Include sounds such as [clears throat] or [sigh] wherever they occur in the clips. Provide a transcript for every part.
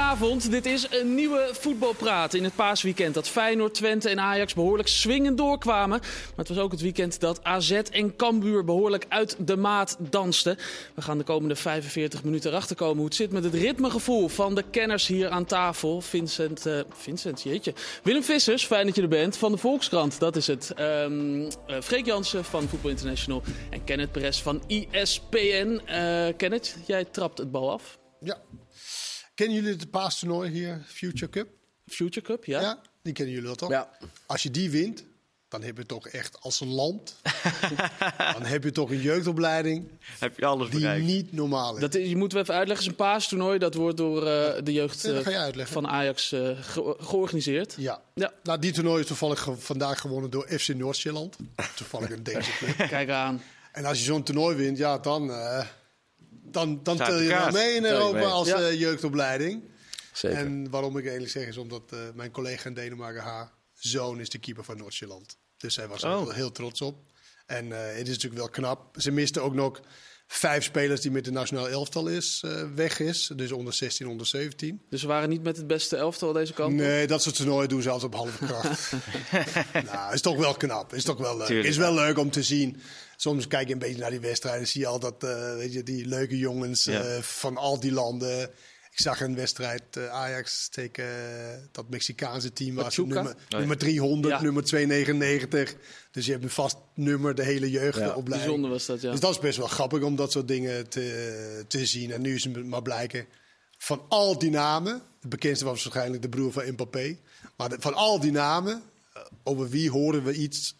Goedenavond, dit is een nieuwe voetbalpraat in het paasweekend dat Feyenoord, Twente en Ajax behoorlijk swingend doorkwamen. Maar het was ook het weekend dat AZ en Cambuur behoorlijk uit de maat dansten. We gaan de komende 45 minuten erachter komen hoe het zit met het ritmegevoel van de kenners hier aan tafel. Vincent, uh, Vincent, jeetje. Willem Vissers, fijn dat je er bent, van de Volkskrant, dat is het. Um, uh, Freek Jansen van Voetbal International en Kenneth Perez van ESPN. Uh, Kenneth, jij trapt het bal af. Ja. Kennen jullie het paastoernooi hier, Future Cup? Future Cup, ja. Ja, die kennen jullie wel toch? Ja. Als je die wint, dan heb je toch echt als een land... [laughs] dan heb je toch een jeugdopleiding Heb je alles die bereikt. niet normaal is. Dat is, je moet even uitleggen, het is een paastoernooi. Dat wordt door eh, de jeugd Ja, dat eh, je van Ajax eh, ge- georganiseerd. Ja. Ja. Nou, die toernooi is toevallig ge- vandaag gewonnen door FC Noord-Zeeland. Toevallig een Deense club. [laughs] Kijk aan. En als je zo'n toernooi wint, ja, dan, dan, dan tel je wel mee in Europa mee. als Ja. eh, jeugdopleiding. Zeker. En waarom ik eigenlijk zeg is omdat eh, mijn collega in Denemarken, haar zoon, is de keeper van Noord-Zeeland. Dus hij was er Oh. heel, heel trots op. En eh, het is natuurlijk wel knap. Ze misten ook nog vijf spelers die met de nationaal elftal is, eh, weg is. Dus onder 16, onder 17. Dus we waren niet met het beste elftal deze kant. op. Nee, dat soort toernooien doen ze altijd op halve kracht. [laughs] nou, is toch wel knap. Is toch wel leuk. Tuurlijk, is wel leuk om te zien. Soms kijk je een beetje naar die wedstrijden. Zie je al dat, eh, weet je, die leuke jongens Ja. eh, van al die landen. Ik zag een wedstrijd eh, Ajax tegen eh, dat Mexicaanse team. Was nummer, ja. nummer 300, Ja. nummer 299. Dus je hebt een vast nummer de hele jeugdopleiding. Bijzonder was dat, ja. Dus dat is best wel grappig om dat soort dingen te, te zien. En nu is het maar blijken van al die namen. De bekendste was waarschijnlijk de broer van Mbappé. Maar de- van al die namen, eh, over wie horen we iets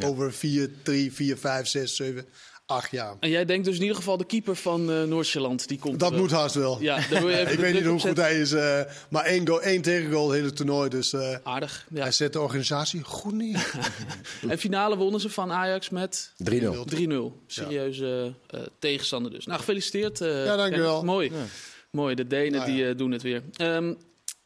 over 4, 3, 4, 5, 6, 7, 8 jaar? En jij denkt dus in ieder geval de keeper van eh Noord-Zeeland, die komt Dat er moet haast wel. Ja, daar wil je [laughs] even ik weet niet hoe goed hij is. eh, maar één, goal, één tegengoal, het hele toernooi. Dus eh, Aardig, ja. hij zet de organisatie goed neer. [laughs] En finale wonnen ze van Ajax met 3-0. 3-0. Serieuze eh, tegenstander dus. Nou, gefeliciteerd. eh, Ja, dankjewel. Mooi. Mooi, de Denen Nou ja. die eh, doen het weer. Ehm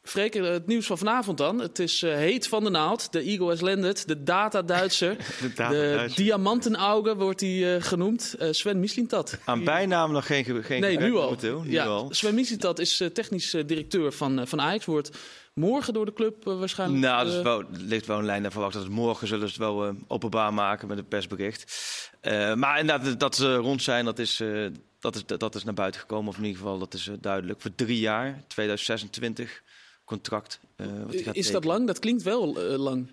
Freek, eh, het nieuws van vanavond dan. Het is eh, heet van de naald. De Eagle has landed. De data-Duitser. [laughs] De data-Duitser. diamantenauge wordt hij eh, genoemd. Eh, Sven Mislintat. Aan bijnaam nog geen, ge- geen Nee, nu al. momenteel. Nu ja, al. Sven Mislintat is eh, technisch directeur van, eh, van Ajax. Wordt morgen door de club waarschijnlijk... Nou, dat is wel, ligt wel een lijn naar verwacht dat het morgen zullen ze het wel openbaar maken met een persbericht. Eh, maar inderdaad, dat ze rond zijn, dat is, eh, dat, is, dat is naar buiten gekomen. Of in ieder geval, dat is duidelijk. Voor drie jaar, 2026, contract. eh, wat hij gaat is dat lang? Dat klinkt wel eh, lang.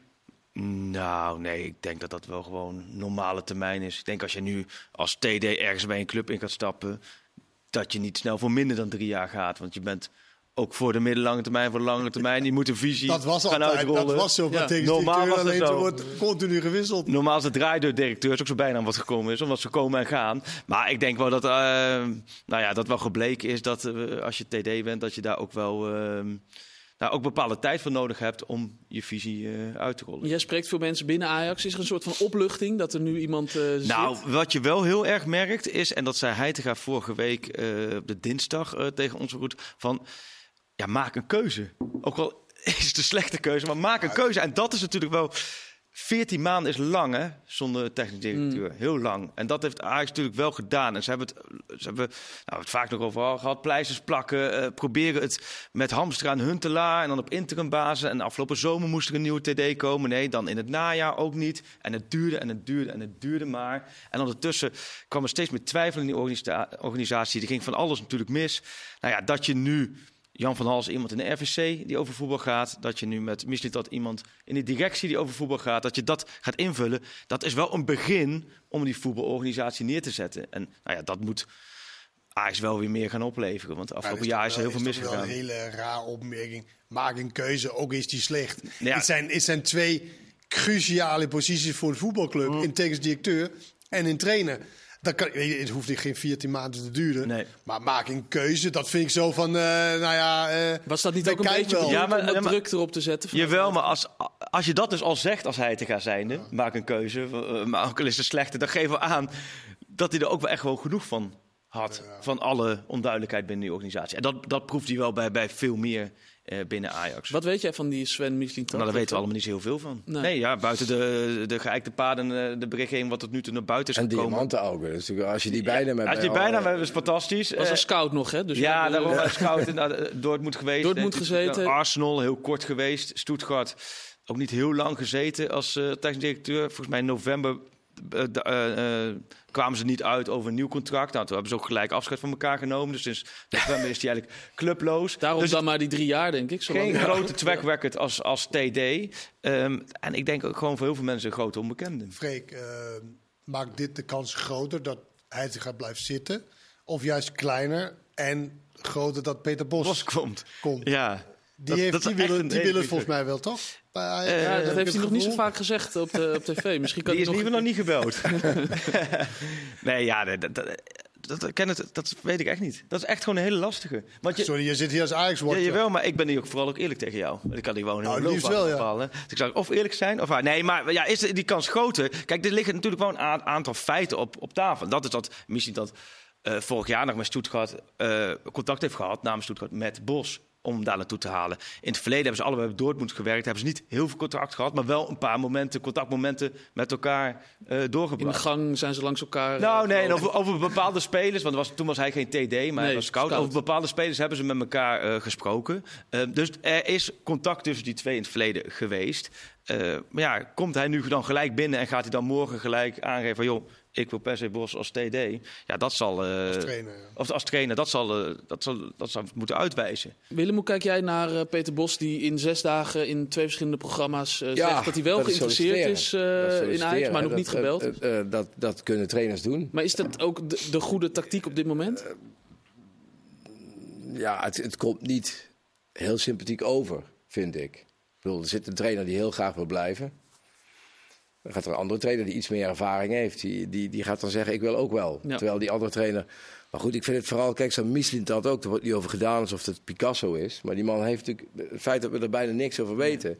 Nou, nee, ik denk dat dat wel gewoon normale termijn is. Ik denk als je nu als TD ergens bij een club in gaat stappen, dat je niet snel voor minder dan drie jaar gaat. Want je bent ook voor de middellange termijn, voor de lange termijn. Je moet een visie Dat was gaan altijd, uitrollen. dat was zo. Ja. Maar tegen Normaal directeur was het alleen, zo. wordt continu gewisseld. Normaal is het draai door directeurs ook zo bijna wat gekomen is, omdat ze komen en gaan. Maar ik denk wel dat, eh, nou ja, dat wel gebleken is dat als je TD bent, dat je daar ook wel eh, nou, ook bepaalde tijd voor nodig hebt om je visie eh, uit te rollen. Jij spreekt veel mensen binnen Ajax. Is er een soort van opluchting dat er nu iemand eh Nou, zit? wat je wel heel erg merkt is, en dat zei Heitinga vorige week eh, op de dinsdag eh, tegen ons goed, van ja, maak een keuze. Ook al [laughs] is het een slechte keuze, maar maak een keuze. En dat is natuurlijk wel. 14 maanden is lang, hè, zonder technisch directeur. Heel lang. En dat heeft Ajax natuurlijk wel gedaan. En ze hebben het, ze hebben nou, het vaak nog over gehad. Pleisters plakken, eh, proberen het met Hamstra en Huntelaar. En dan op interimbasis. En afgelopen zomer moest er een nieuwe TD komen. Nee, dan in het najaar ook niet. En het duurde en het duurde en het duurde maar. En ondertussen kwam er steeds meer twijfel in die organisa- organisatie. Er ging van alles natuurlijk mis. Nou ja, dat je nu... Jan van Hals, iemand in de RVC die over voetbal gaat. Dat je nu met Mislit iemand in de directie die over voetbal gaat. Dat je dat gaat invullen. Dat is wel een begin om die voetbalorganisatie neer te zetten. En nou ja, dat moet Ajax wel weer meer gaan opleveren. Want afgelopen Ja, jaar dat is er heel veel misgegaan. is toch wel een hele raar opmerking. Maak een keuze, ook is die slecht. Ja. Het, zijn, het zijn twee cruciale posities voor een voetbalclub. Mm. In technisch directeur en in trainer. Dat kan, het hoeft niet geen 14 maanden te duren. Nee. Maar maak een keuze, dat vind ik zo van, eh, nou ja... eh, Was dat niet ook een beetje Ja, maar- om wat ja, maar- druk erop te zetten? Jawel, maar als, als je dat dus al zegt als hij te gaan zijn, maak een keuze. eh, Maar ook al is het slechte, dan geven we aan dat hij er ook wel echt gewoon genoeg van had van alle onduidelijkheid binnen die organisatie. En dat, dat proeft hij wel bij, bij veel meer eh, binnen Ajax. Wat weet jij van die Sven Mislin? Nou, daar weten we allemaal niet zo heel veel van. Nee, Nee. ja, buiten de, de geëikte paden, eh, de berichtgeving wat tot nu toe naar buiten is En gekomen. diamantenaugen. Dat is natuurlijk- Als je die bijna met Als die bijna, dat is fantastisch. was Eh, een scout nog, hè? Dus ja, daarom was scout [laughs] naar eh, Dortmund geweest. Dortmund Eh, gezeten. Arsenal, heel kort geweest. Stuttgart, ook niet heel lang gezeten als eh technisch directeur. Volgens mij in november eh, eh, eh, kwamen ze niet uit over een nieuw contract. Nou, toen hebben ze ook gelijk afscheid van elkaar genomen. Dus sinds november is hij eigenlijk clubloos. Daarom dus dan maar die drie jaar, denk ik. zolang- geen grote track record als, als TD. Ehm, en ik denk ook gewoon voor heel veel mensen een grote onbekende. Freek, eh, maakt dit de kans groter dat hij zich gaat blijven zitten? Of juist kleiner en groter dat Peter Bos, Bos komt. komt? Ja. Die, Dat- heeft, dat die willen, die willen volgens mij wel, toch? Eh, Ja, dat heeft hij nog niet zo vaak gezegd op, de, op tv. Misschien kan Die is nog... nog niet gebeld. [laughs] nee, ja, dat, dat, dat, dat, ken het, dat weet ik echt niet. Dat is echt gewoon een hele lastige. Want je, Sorry, je zit hier als ajax ja, jawel, maar ik ben hier ook vooral ook eerlijk tegen jou. Ik kan die gewoon Nou, heel liefst loopbaan wel, ja. bepalen. Dus ik zou of eerlijk zijn of... Nee, maar ja, is die kans groter? Kijk, er liggen natuurlijk wel een aantal feiten op, op tafel. Dat is dat misschien dat eh, vorig jaar nog met Stuttgart eh, contact heeft gehad namens Stuttgart met Bos om daar naartoe te halen. In het verleden hebben ze allebei bij Dortmund gewerkt. Hebben ze niet heel veel contact gehad, maar wel een paar momenten, contactmomenten met elkaar eh, In de doorgebracht. gang zijn ze langs elkaar... Nou, eh, nee, en gelopen. over, over bepaalde spelers, want was, toen was hij geen TD, maar hij Nee, was scout. scout. Over bepaalde spelers hebben ze met elkaar eh, gesproken. Dus er is contact tussen die twee in het verleden geweest. Maar ja, komt hij nu dan gelijk binnen en gaat hij dan morgen gelijk aangeven van... joh, ik wil per se Bos als TD. Ja, dat zal... eh, als trainer. ja. Of als trainer, dat zal, eh, dat zal, dat zal moeten uitwijzen. Willem, hoe kijk jij naar eh, Peter Bos, die in zes dagen in twee verschillende programma's Ja, zegt dat hij wel dat geïnteresseerd is eh, in Ajax, maar nog dat- niet gebeld? dat, dat kunnen trainers doen. maar is dat ook de, de goede tactiek op dit moment? Ja, het, het komt niet heel sympathiek over, vind ik. Ik bedoel, er zit een trainer die heel graag wil blijven. Dan gaat er een andere trainer die iets meer ervaring heeft. Die, die, die gaat dan zeggen, ik wil ook wel. Ja. Terwijl die andere trainer... Maar goed, ik vind het vooral... Kijk, zo'n Michelin had ook, er wordt niet over gedaan alsof het Picasso is. Maar die man heeft natuurlijk... Het feit dat we er bijna niks over weten...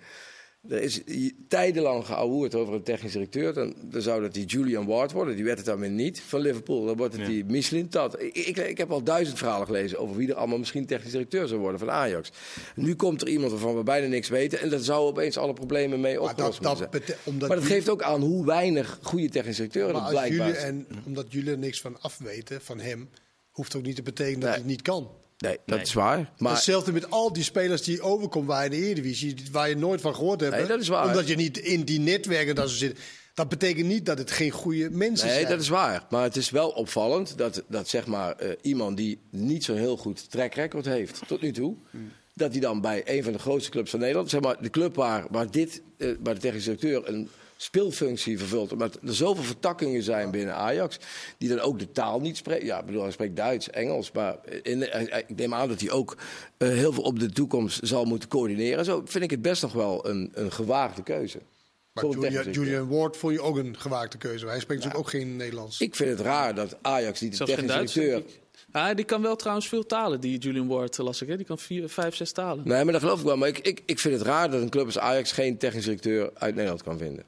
Er is tijdenlang geouwehoerd over een technisch directeur. Dan, dan zou dat die Julian Ward worden. Die werd het dan weer niet van Liverpool. Dan wordt het die Michelin Tat. Ik, ik, ik heb al duizend verhalen gelezen over wie er allemaal misschien technisch directeur zou worden van Ajax. Nu komt er iemand waarvan we bijna niks weten. En dat zou opeens alle problemen mee Maar opgelost dat, dat zijn. omdat Maar dat geeft ook aan hoe weinig goede technisch directeuren maar er als blijkbaar jullie, en omdat jullie er niks van afweten, van hem, hoeft ook niet te betekenen dat Nee. het niet kan. Nee, dat Nee. is waar. Maar Hetzelfde met al die spelers die overkomen waar in de Eredivisie, waar je nooit van gehoord hebt. Nee, hè? dat is waar. Omdat je niet in die netwerken daar zo zit. Dat betekent niet dat het geen goede mensen Nee, zijn. dat is waar. Maar het is wel opvallend dat, dat zeg maar, eh, iemand die niet zo'n heel goed track record heeft tot nu toe. Dat hij dan bij een van de grootste clubs van Nederland, zeg maar de club waar, waar, dit, eh, waar de technische directeur een speelfunctie vervult. Omdat er zoveel vertakkingen zijn binnen Ajax. Die dan ook de taal niet spreken. Ja, ik bedoel, hij spreekt Duits, Engels. Maar in, ik neem aan dat hij ook eh, heel veel op de toekomst zal moeten coördineren. Zo vind ik het best nog wel een, een gewaagde keuze. Maar Julian, Ward vond je ook een gewaagde keuze. Hij spreekt natuurlijk ook geen Nederlands. Ik vind het raar dat Ajax niet de Zelfs geen technisch Duits, directeur... Ah, die kan wel trouwens veel talen, die Julian Ward, eh, las ik. Hè? Die kan vier, vijf, zes talen. Nee, maar dat geloof ik wel. Maar ik, ik, ik vind het raar dat een club als Ajax geen technisch directeur uit Nederland kan vinden.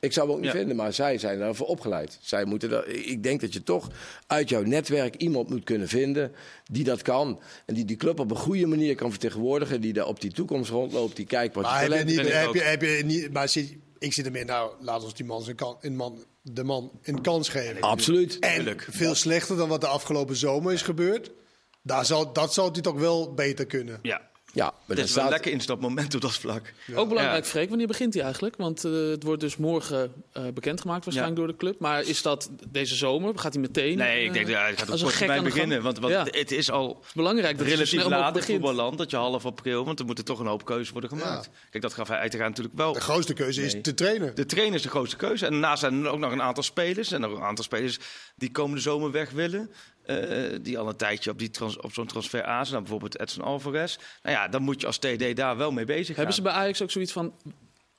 Ik zou hem ook niet Ja. vinden, maar zij zijn daarvoor opgeleid. Zij moeten daar, ik denk dat je toch uit jouw netwerk iemand moet kunnen vinden die dat kan. En die die club op een goede manier kan vertegenwoordigen. Die daar op die toekomst rondloopt, die kijkt wat maar je heb je niet, heb je, heb je niet, maar zit, ik zit ermee, nou, laat ons die man, zijn kan, een man de man een kans geven. Absoluut. En Tuurlijk. veel slechter dan wat de afgelopen zomer is gebeurd. Daar zou, dat zou hij toch wel beter kunnen. Ja, Ja, maar het dat is wel staat... lekker instapmoment op dat vlak. Ook belangrijk, Ja. Freek, wanneer begint hij eigenlijk? Want eh, het wordt dus morgen eh, bekendgemaakt waarschijnlijk door de club. Maar is dat deze zomer? Gaat hij meteen? Nee, ik eh, denk dat hij gaat op de beginnen. Want, want Ja. het is al Het is belangrijk dat relatief laat in voetballand dat je half april, want er moeten toch een hoop keuzes worden gemaakt. Kijk, dat gaf hij uiteraard natuurlijk wel. De grootste keuze is Nee. te trainen. De trainer is de grootste keuze. En daarnaast zijn er ook nog een aantal spelers. En nog een aantal spelers die komende zomer weg willen. Eh, die al een tijdje op, die trans- op zo'n transfer aan zijn. Nou, bijvoorbeeld Edson Alvarez. Nou ja, dan moet je als TD daar wel mee bezig gaan. Hebben ze bij Ajax ook zoiets van...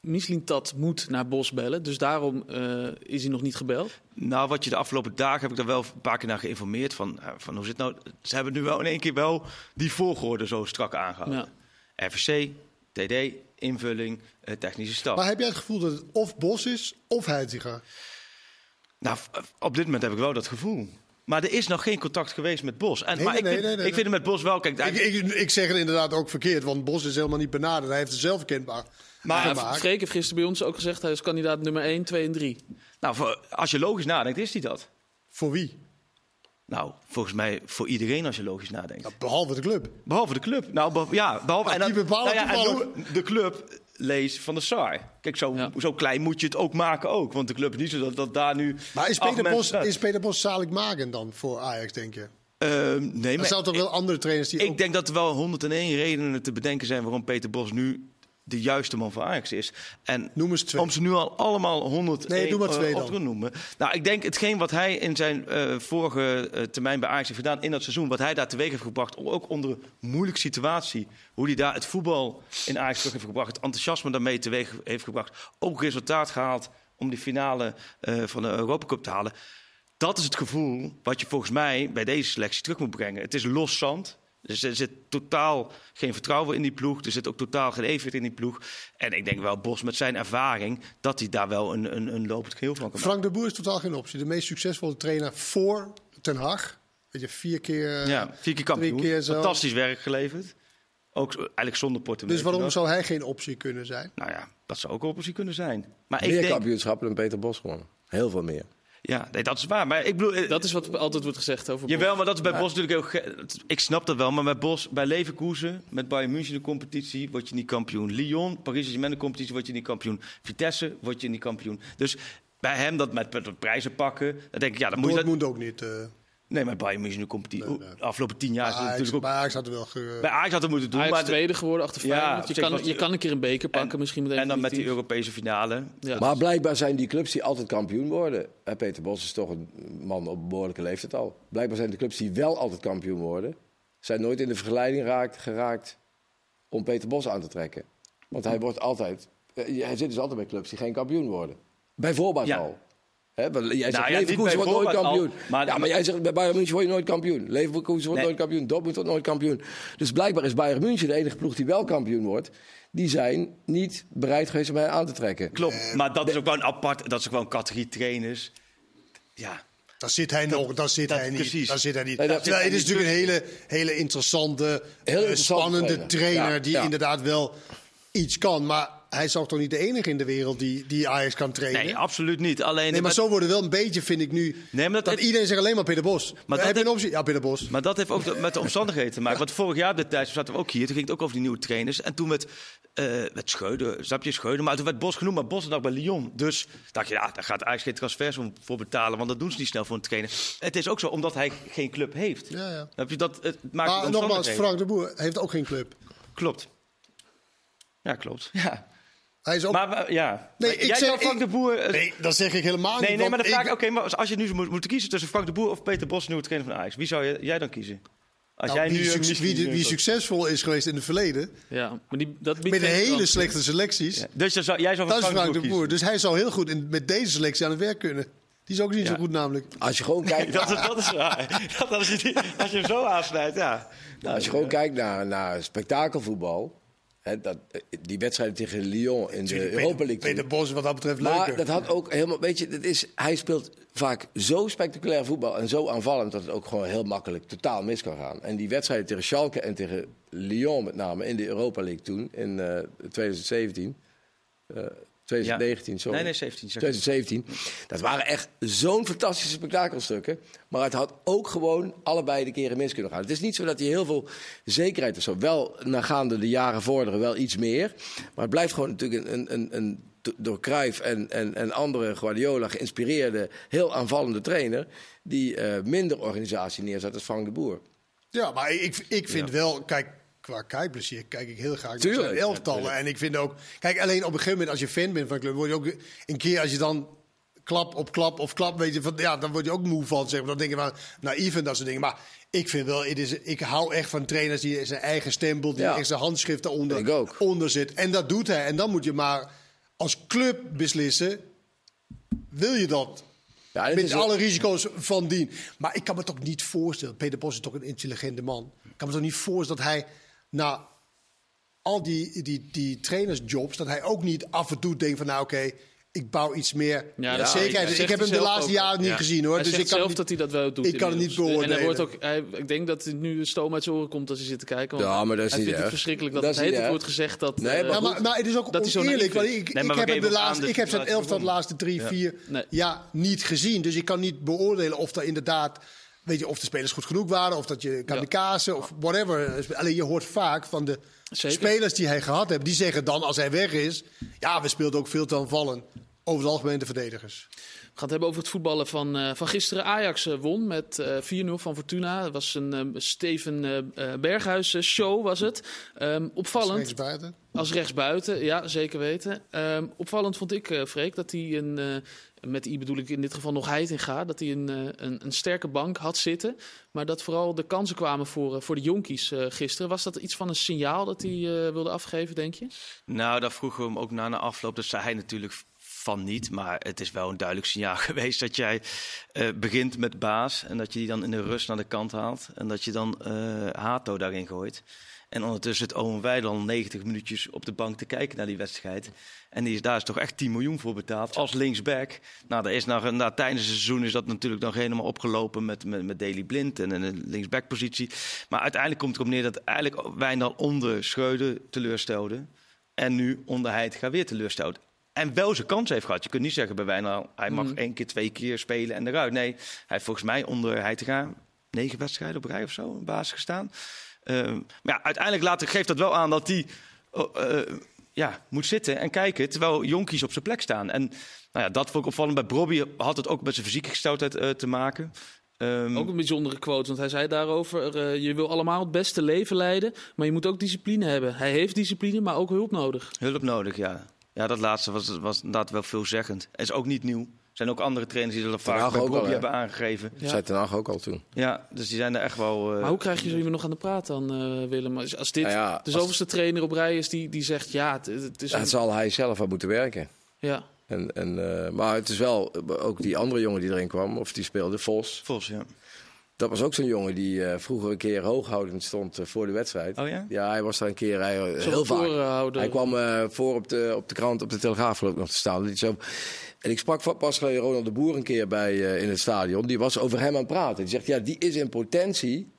Mislintat moet naar Bos bellen, dus daarom eh, is hij nog niet gebeld. Nou, wat je de afgelopen dagen heb ik daar wel een paar keer naar geïnformeerd. Van, eh, van hoe zit nou? Ze hebben nu wel in één keer wel die volgorde zo strak aangehouden. RVC, TD, invulling, eh, technische staf. Maar heb jij het gevoel dat het of Bos is of Heitinga? Nou, op dit moment heb ik wel dat gevoel. Maar er is nog geen contact geweest met Bos. En, Nee, maar nee, ik, vind, nee, nee, nee. ik vind het met Bos wel... Kijk, Ik, ik, ik zeg het inderdaad ook verkeerd, want Bos is helemaal niet benaderd. Hij heeft het zelf kenbaar Maar- Ja. Freek heeft gisteren bij ons ook gezegd... hij is kandidaat nummer 1, 2 en 3. nou, voor- als je logisch nadenkt, is hij dat. Voor wie? Nou, volgens mij voor iedereen als je logisch nadenkt. Nou, behalve de club. Behalve de club. Nou, ja, behalve... Maar die bepalen en toevallig. noem de club lees van de SAR. Kijk, zo, Ja. zo klein moet je het ook maken ook. Want de club is niet zo dat, dat daar nu... Maar is Peter, Bos, is Peter Bos zaligmakend dan voor Ajax, denk je? Ehm, nee, Er maar zijn toch wel andere trainers die ik ook... denk dat er wel 101 redenen te bedenken zijn... waarom Peter Bos nu de juiste man voor Ajax is. En Noem eens twee. om ze nu al allemaal 100 Nee, doe maar twee op te noemen. Nou, ik denk hetgeen wat hij in zijn eh, vorige eh, termijn bij Ajax heeft gedaan in dat seizoen, wat hij daar teweeg heeft gebracht, ook onder een moeilijke situatie, hoe hij daar het voetbal in Ajax terug heeft gebracht, het enthousiasme daarmee teweeg heeft gebracht, ook resultaat gehaald om die finale eh, van de Europa Cup te halen. Dat is het gevoel wat je volgens mij bij deze selectie terug moet brengen. Het is los zand. Dus er zit totaal geen vertrouwen in die ploeg. Er zit ook totaal geen evenwicht in die ploeg. En ik denk wel, Bos met zijn ervaring, dat hij daar wel een, een, een lopend geheel van kan maken. Frank de Boer is totaal geen optie. De meest succesvolle trainer voor Ten Hag. Weet je, vier keer... Ja, vier keer kampioen. Drie keer zo. Fantastisch werk geleverd. Ook eigenlijk zonder portemonnee. Dus waarom zou hij geen optie kunnen zijn? Nou ja, dat zou ook een optie kunnen zijn. Maar ik Meer denk... kampioenschappen dan Peter Bos gewonnen. Heel veel meer. Ja, nee, dat is waar. Maar ik bedoel... eh, Dat is wat altijd wordt gezegd over Bos. Jawel, maar dat is bij Bos natuurlijk heel... ge- Ik snap dat wel, maar bij Bos, bij Leverkusen, met Bayern München de competitie, word je niet kampioen. Lyon, Paris Saint-Germain de competitie, word je niet kampioen. Vitesse, word je niet kampioen. Dus bij hem dat met, met, prijzen pakken, dan denk ik, ja, dan moet je dat... Ook niet. eh Nee, maar Bayern München de competitie, Nee, afgelopen tien jaar is het Ajax, natuurlijk ook... bij Ajax had er wel... Ge... Bij Ajax had het moeten doen, Ajax maar... de- tweede geworden achter Feyenoord. je, kan, je kan een keer een beker pakken, misschien met En dan met die. Europese finale. Ja. Maar blijkbaar zijn die clubs die altijd kampioen worden. Hè, Peter Bos is toch een man op behoorlijke leeftijd al. Blijkbaar zijn de clubs die wel altijd kampioen worden. zijn nooit in de vergelijking raakt, geraakt om Peter Bos aan te trekken. Want hij wordt altijd. eh, Hij zit dus altijd bij clubs die geen kampioen worden. Bij voorbaat Ja. al. Hè, jij zegt Nou Leverkusen bij wordt nooit al, kampioen. maar- ja, maar jij zegt bij Bayern München word je nooit kampioen. Leverkusen wordt Nee. nooit kampioen. Dortmund wordt nooit kampioen. Dus blijkbaar is Bayern München de enige ploeg die wel kampioen wordt. Die zijn niet bereid geweest om hij aan te trekken. Klopt, maar dat is ook wel een apart, dat is ook wel een categorie trainers. Ja, Daar zit hij nog, daar zit dat- hij niet. precies. Daar zit hij niet. Nee, dat Terwijl zit het is natuurlijk een hele, hele interessante, Heel eh, interessante spannende trainer. trainer, Ja, die ja. inderdaad wel iets kan. Maar hij is toch toch niet de enige in de wereld die, die Ajax kan trainen? nee, absoluut niet. Alleen, Nee, maar zo worden wel een beetje, vind ik nu. Nee, maar dat- dat iedereen zegt alleen maar Peter Bos. Maar dat heb je een heeft- optie? Ja, Peter Bos. Maar dat heeft ook de- met de omstandigheden te maken. Want vorig jaar op dit tijdstip zaten we ook hier. Toen ging het ook over die nieuwe trainers. En toen werd, eh werd Scheuden, snap je, Scheuden. Maar toen werd Bos genoemd, maar Bos dacht bij Lyon. Dus dacht je, ja, daar gaat eigenlijk geen transfers om- voor betalen. Want dat doen ze niet snel voor een trainer. Het is ook zo, omdat hij geen club heeft. Ja, ja. Snap je, dat, het maakt Maar de nogmaals. Frank de Boer heeft ook geen club. Klopt. Ja, klopt. Ja. Hij is ook. Maar we- ja. Nee, ik Jij zeg- zou Frank ik- de Boer... eh, nee, dat zeg ik helemaal niet. Nee, nee, maar dan vraag ik, oké, maar als je nu moet, moet kiezen tussen Frank de Boer of Peter Bos, nieuwe trainer van Ajax, wie zou je, jij dan kiezen? Als nou, jij wie, nu wie, succesvol is geweest in het verleden, Ja, maar die, dat met hele slechte selecties, Ja, Dus dan zou, jij zou dat Frank, Frank de Boer. kiezen. Dus hij zou heel goed in, met deze selectie aan het werk kunnen. Die is ook niet zo goed namelijk. Als je gewoon kijkt, [laughs] Dat, is- dat is waar. [laughs] Dat, als, je die, als je hem zo aansnijdt, ja. nou, als je gewoon kijkt naar, naar spektakelvoetbal. Dat, eh, die wedstrijd tegen Lyon in de Europa League. Peter. Bos wat dat betreft Maar leuker. dat had ook helemaal, weet je, dat is, hij speelt vaak zo spectaculair voetbal en zo aanvallend dat het ook gewoon heel makkelijk totaal mis kan gaan. En die wedstrijden tegen Schalke en tegen Lyon met name in de Europa League toen, in eh 2017, eh 2019, sorry. Nee, nee, 17. zeg. 2017. Dat waren echt zo'n fantastische spektakelstukken. Maar het had ook gewoon allebei de keren mis kunnen gaan. Het is niet zo dat hij heel veel zekerheid of zo. Wel, nagaande de jaren vorderen, wel iets meer. Maar het blijft gewoon natuurlijk een, een, een, een door Cruijff en, en, en andere Guardiola geïnspireerde, heel aanvallende trainer. Die eh, minder organisatie neerzet als Frank de Boer. Ja, maar ik, ik vind wel, kijk, qua kijkplezier kijk ik heel graag naar zijn elftallen. En ik vind ook, kijk, alleen op een gegeven moment als je fan bent van een club, word je ook een keer als je dan klap op klap of klap, weet je, van, ja, dan word je ook moe van, zeg maar. Dan denk je van, naïef en dat soort dingen. Maar ik vind wel, het is, ik hou echt van trainers die zijn eigen stempel, die Ja. echt zijn handschrift ook. onder zit. En dat doet hij. En dan moet je maar als club beslissen, wil je dat? Ja, Met is alle risico's van dien. Maar ik kan me toch niet voorstellen. Peter Bos is toch een intelligente man. Ik kan me toch niet voorstellen dat hij na al die, die, die trainersjobs. dat hij ook niet af en toe denkt van. Nou, oké, ik bouw iets meer Ja, dat zekerheid. ik heb hem de laatste ook. jaren niet Ja. gezien hoor. Hij dus zegt ik kan zelf niet- dat hij dat wel doet. ik kan het niet inmiddels. En hij beoordelen. wordt ook, hij, ik denk dat hij nu een stoom uit zijn oren komt als hij zit te kijken. Want Ja, maar dat is hij niet vindt het verschrikkelijk dat, Dat het erg. wordt gezegd dat... Nee, eh, maar Ja, maar, maar het is ook oneerlijk. Want ik. Nee, ik heb hem de laatste, ik heb zijn elftal de laatste drie, vier jaar niet gezien. Dus ik kan niet beoordelen of er inderdaad, weet je, of de spelers goed genoeg waren, of dat je kamikaze of whatever. Alleen je hoort vaak van de Zeker. spelers die hij gehad heeft, die zeggen dan als hij weg is, ja, we speelden ook veel te aanvallen. Over het algemeen de verdedigers. We gaan het hebben over het voetballen van, eh, van gisteren. Ajax eh, won met eh 4-0 van Fortuna. Het was een eh, Steven Berghuis show was het. Ehm, opvallend. Rechts buiten. Als rechtsbuiten, ja, zeker weten. Ehm, opvallend vond ik, eh Freek, dat hij een, eh, met I bedoel ik in dit geval nog Heitinga, dat hij een, eh, een, een sterke bank had zitten. Maar dat vooral de kansen kwamen voor, voor de jonkies eh, gisteren. Was dat iets van een signaal dat hij eh, wilde afgeven, denk je? Nou, daar vroegen we hem ook na de afloop. Dat zei hij natuurlijk van niet. Maar het is wel een duidelijk signaal [laughs] geweest dat jij eh, begint met baas. En dat je die dan in de rust naar de kant haalt. En dat je dan eh Hato daarin gooit. En ondertussen het Owen Wijland 90 minuutjes op de bank te kijken naar die wedstrijd. En die is, daar is toch echt 10 miljoen voor betaald als linksback. Nou, daar is nou, nou, tijdens het seizoen is dat natuurlijk nog helemaal opgelopen met, met, met Daley Blind en een linksbackpositie. Maar uiteindelijk komt het erop neer dat eigenlijk Wijndal onder Schreuder teleurstelde. En nu onder Heitinga weer teleurstelt. En wel zijn kans heeft gehad. Je kunt niet zeggen bij Wijnal, hij mag Mm. één keer, twee keer spelen en eruit. Nee, hij heeft volgens mij onder Heitinga negen wedstrijden op rij of zo in basis gestaan. Ehm, maar ja, uiteindelijk laat, geeft dat wel aan dat hij eh, eh, ja, moet zitten en kijken... terwijl jonkies op zijn plek staan. En nou ja, dat vond ik opvallend. Bij Bobby had het ook met zijn fysieke gesteldheid eh, te maken. Ehm, Ook een bijzondere quote, want hij zei daarover: eh, je wil allemaal het beste leven leiden, maar je moet ook discipline hebben. Hij heeft discipline, maar ook hulp nodig. Hulp nodig, ja. Ja, dat laatste was, was inderdaad wel veelzeggend. En is ook niet nieuw. Er zijn ook andere trainers die dat vaak Bobby hè? hebben aangegeven. Ja. Zei Ten Hag ook al toen. Ja, dus die zijn er echt wel... eh, Maar hoe krijg je zo iemand nog aan de praat dan, eh, Willem? Als als dit Nou ja, de zoveelste trainer op rij is die, die zegt: ja, het, het is. Een- zal hij zelf aan moeten werken. ja. En, en, eh, maar het is wel, ook die andere jongen die erin kwam, of die speelde, Vos. Vos, ja. Dat was ook zo'n jongen die eh, vroeger een keer hooghoudend stond eh, voor de wedstrijd. Oh ja? Ja, hij was daar een keer hij, eh, heel vaak. Hij kwam voor op de, op de krant, op de Telegraaf geloof ik nog te staan. Zo... En ik sprak pas Ronald de Boer een keer bij, in het stadion. Die was over hem aan het praten. Die zegt, ja, die is in potentie...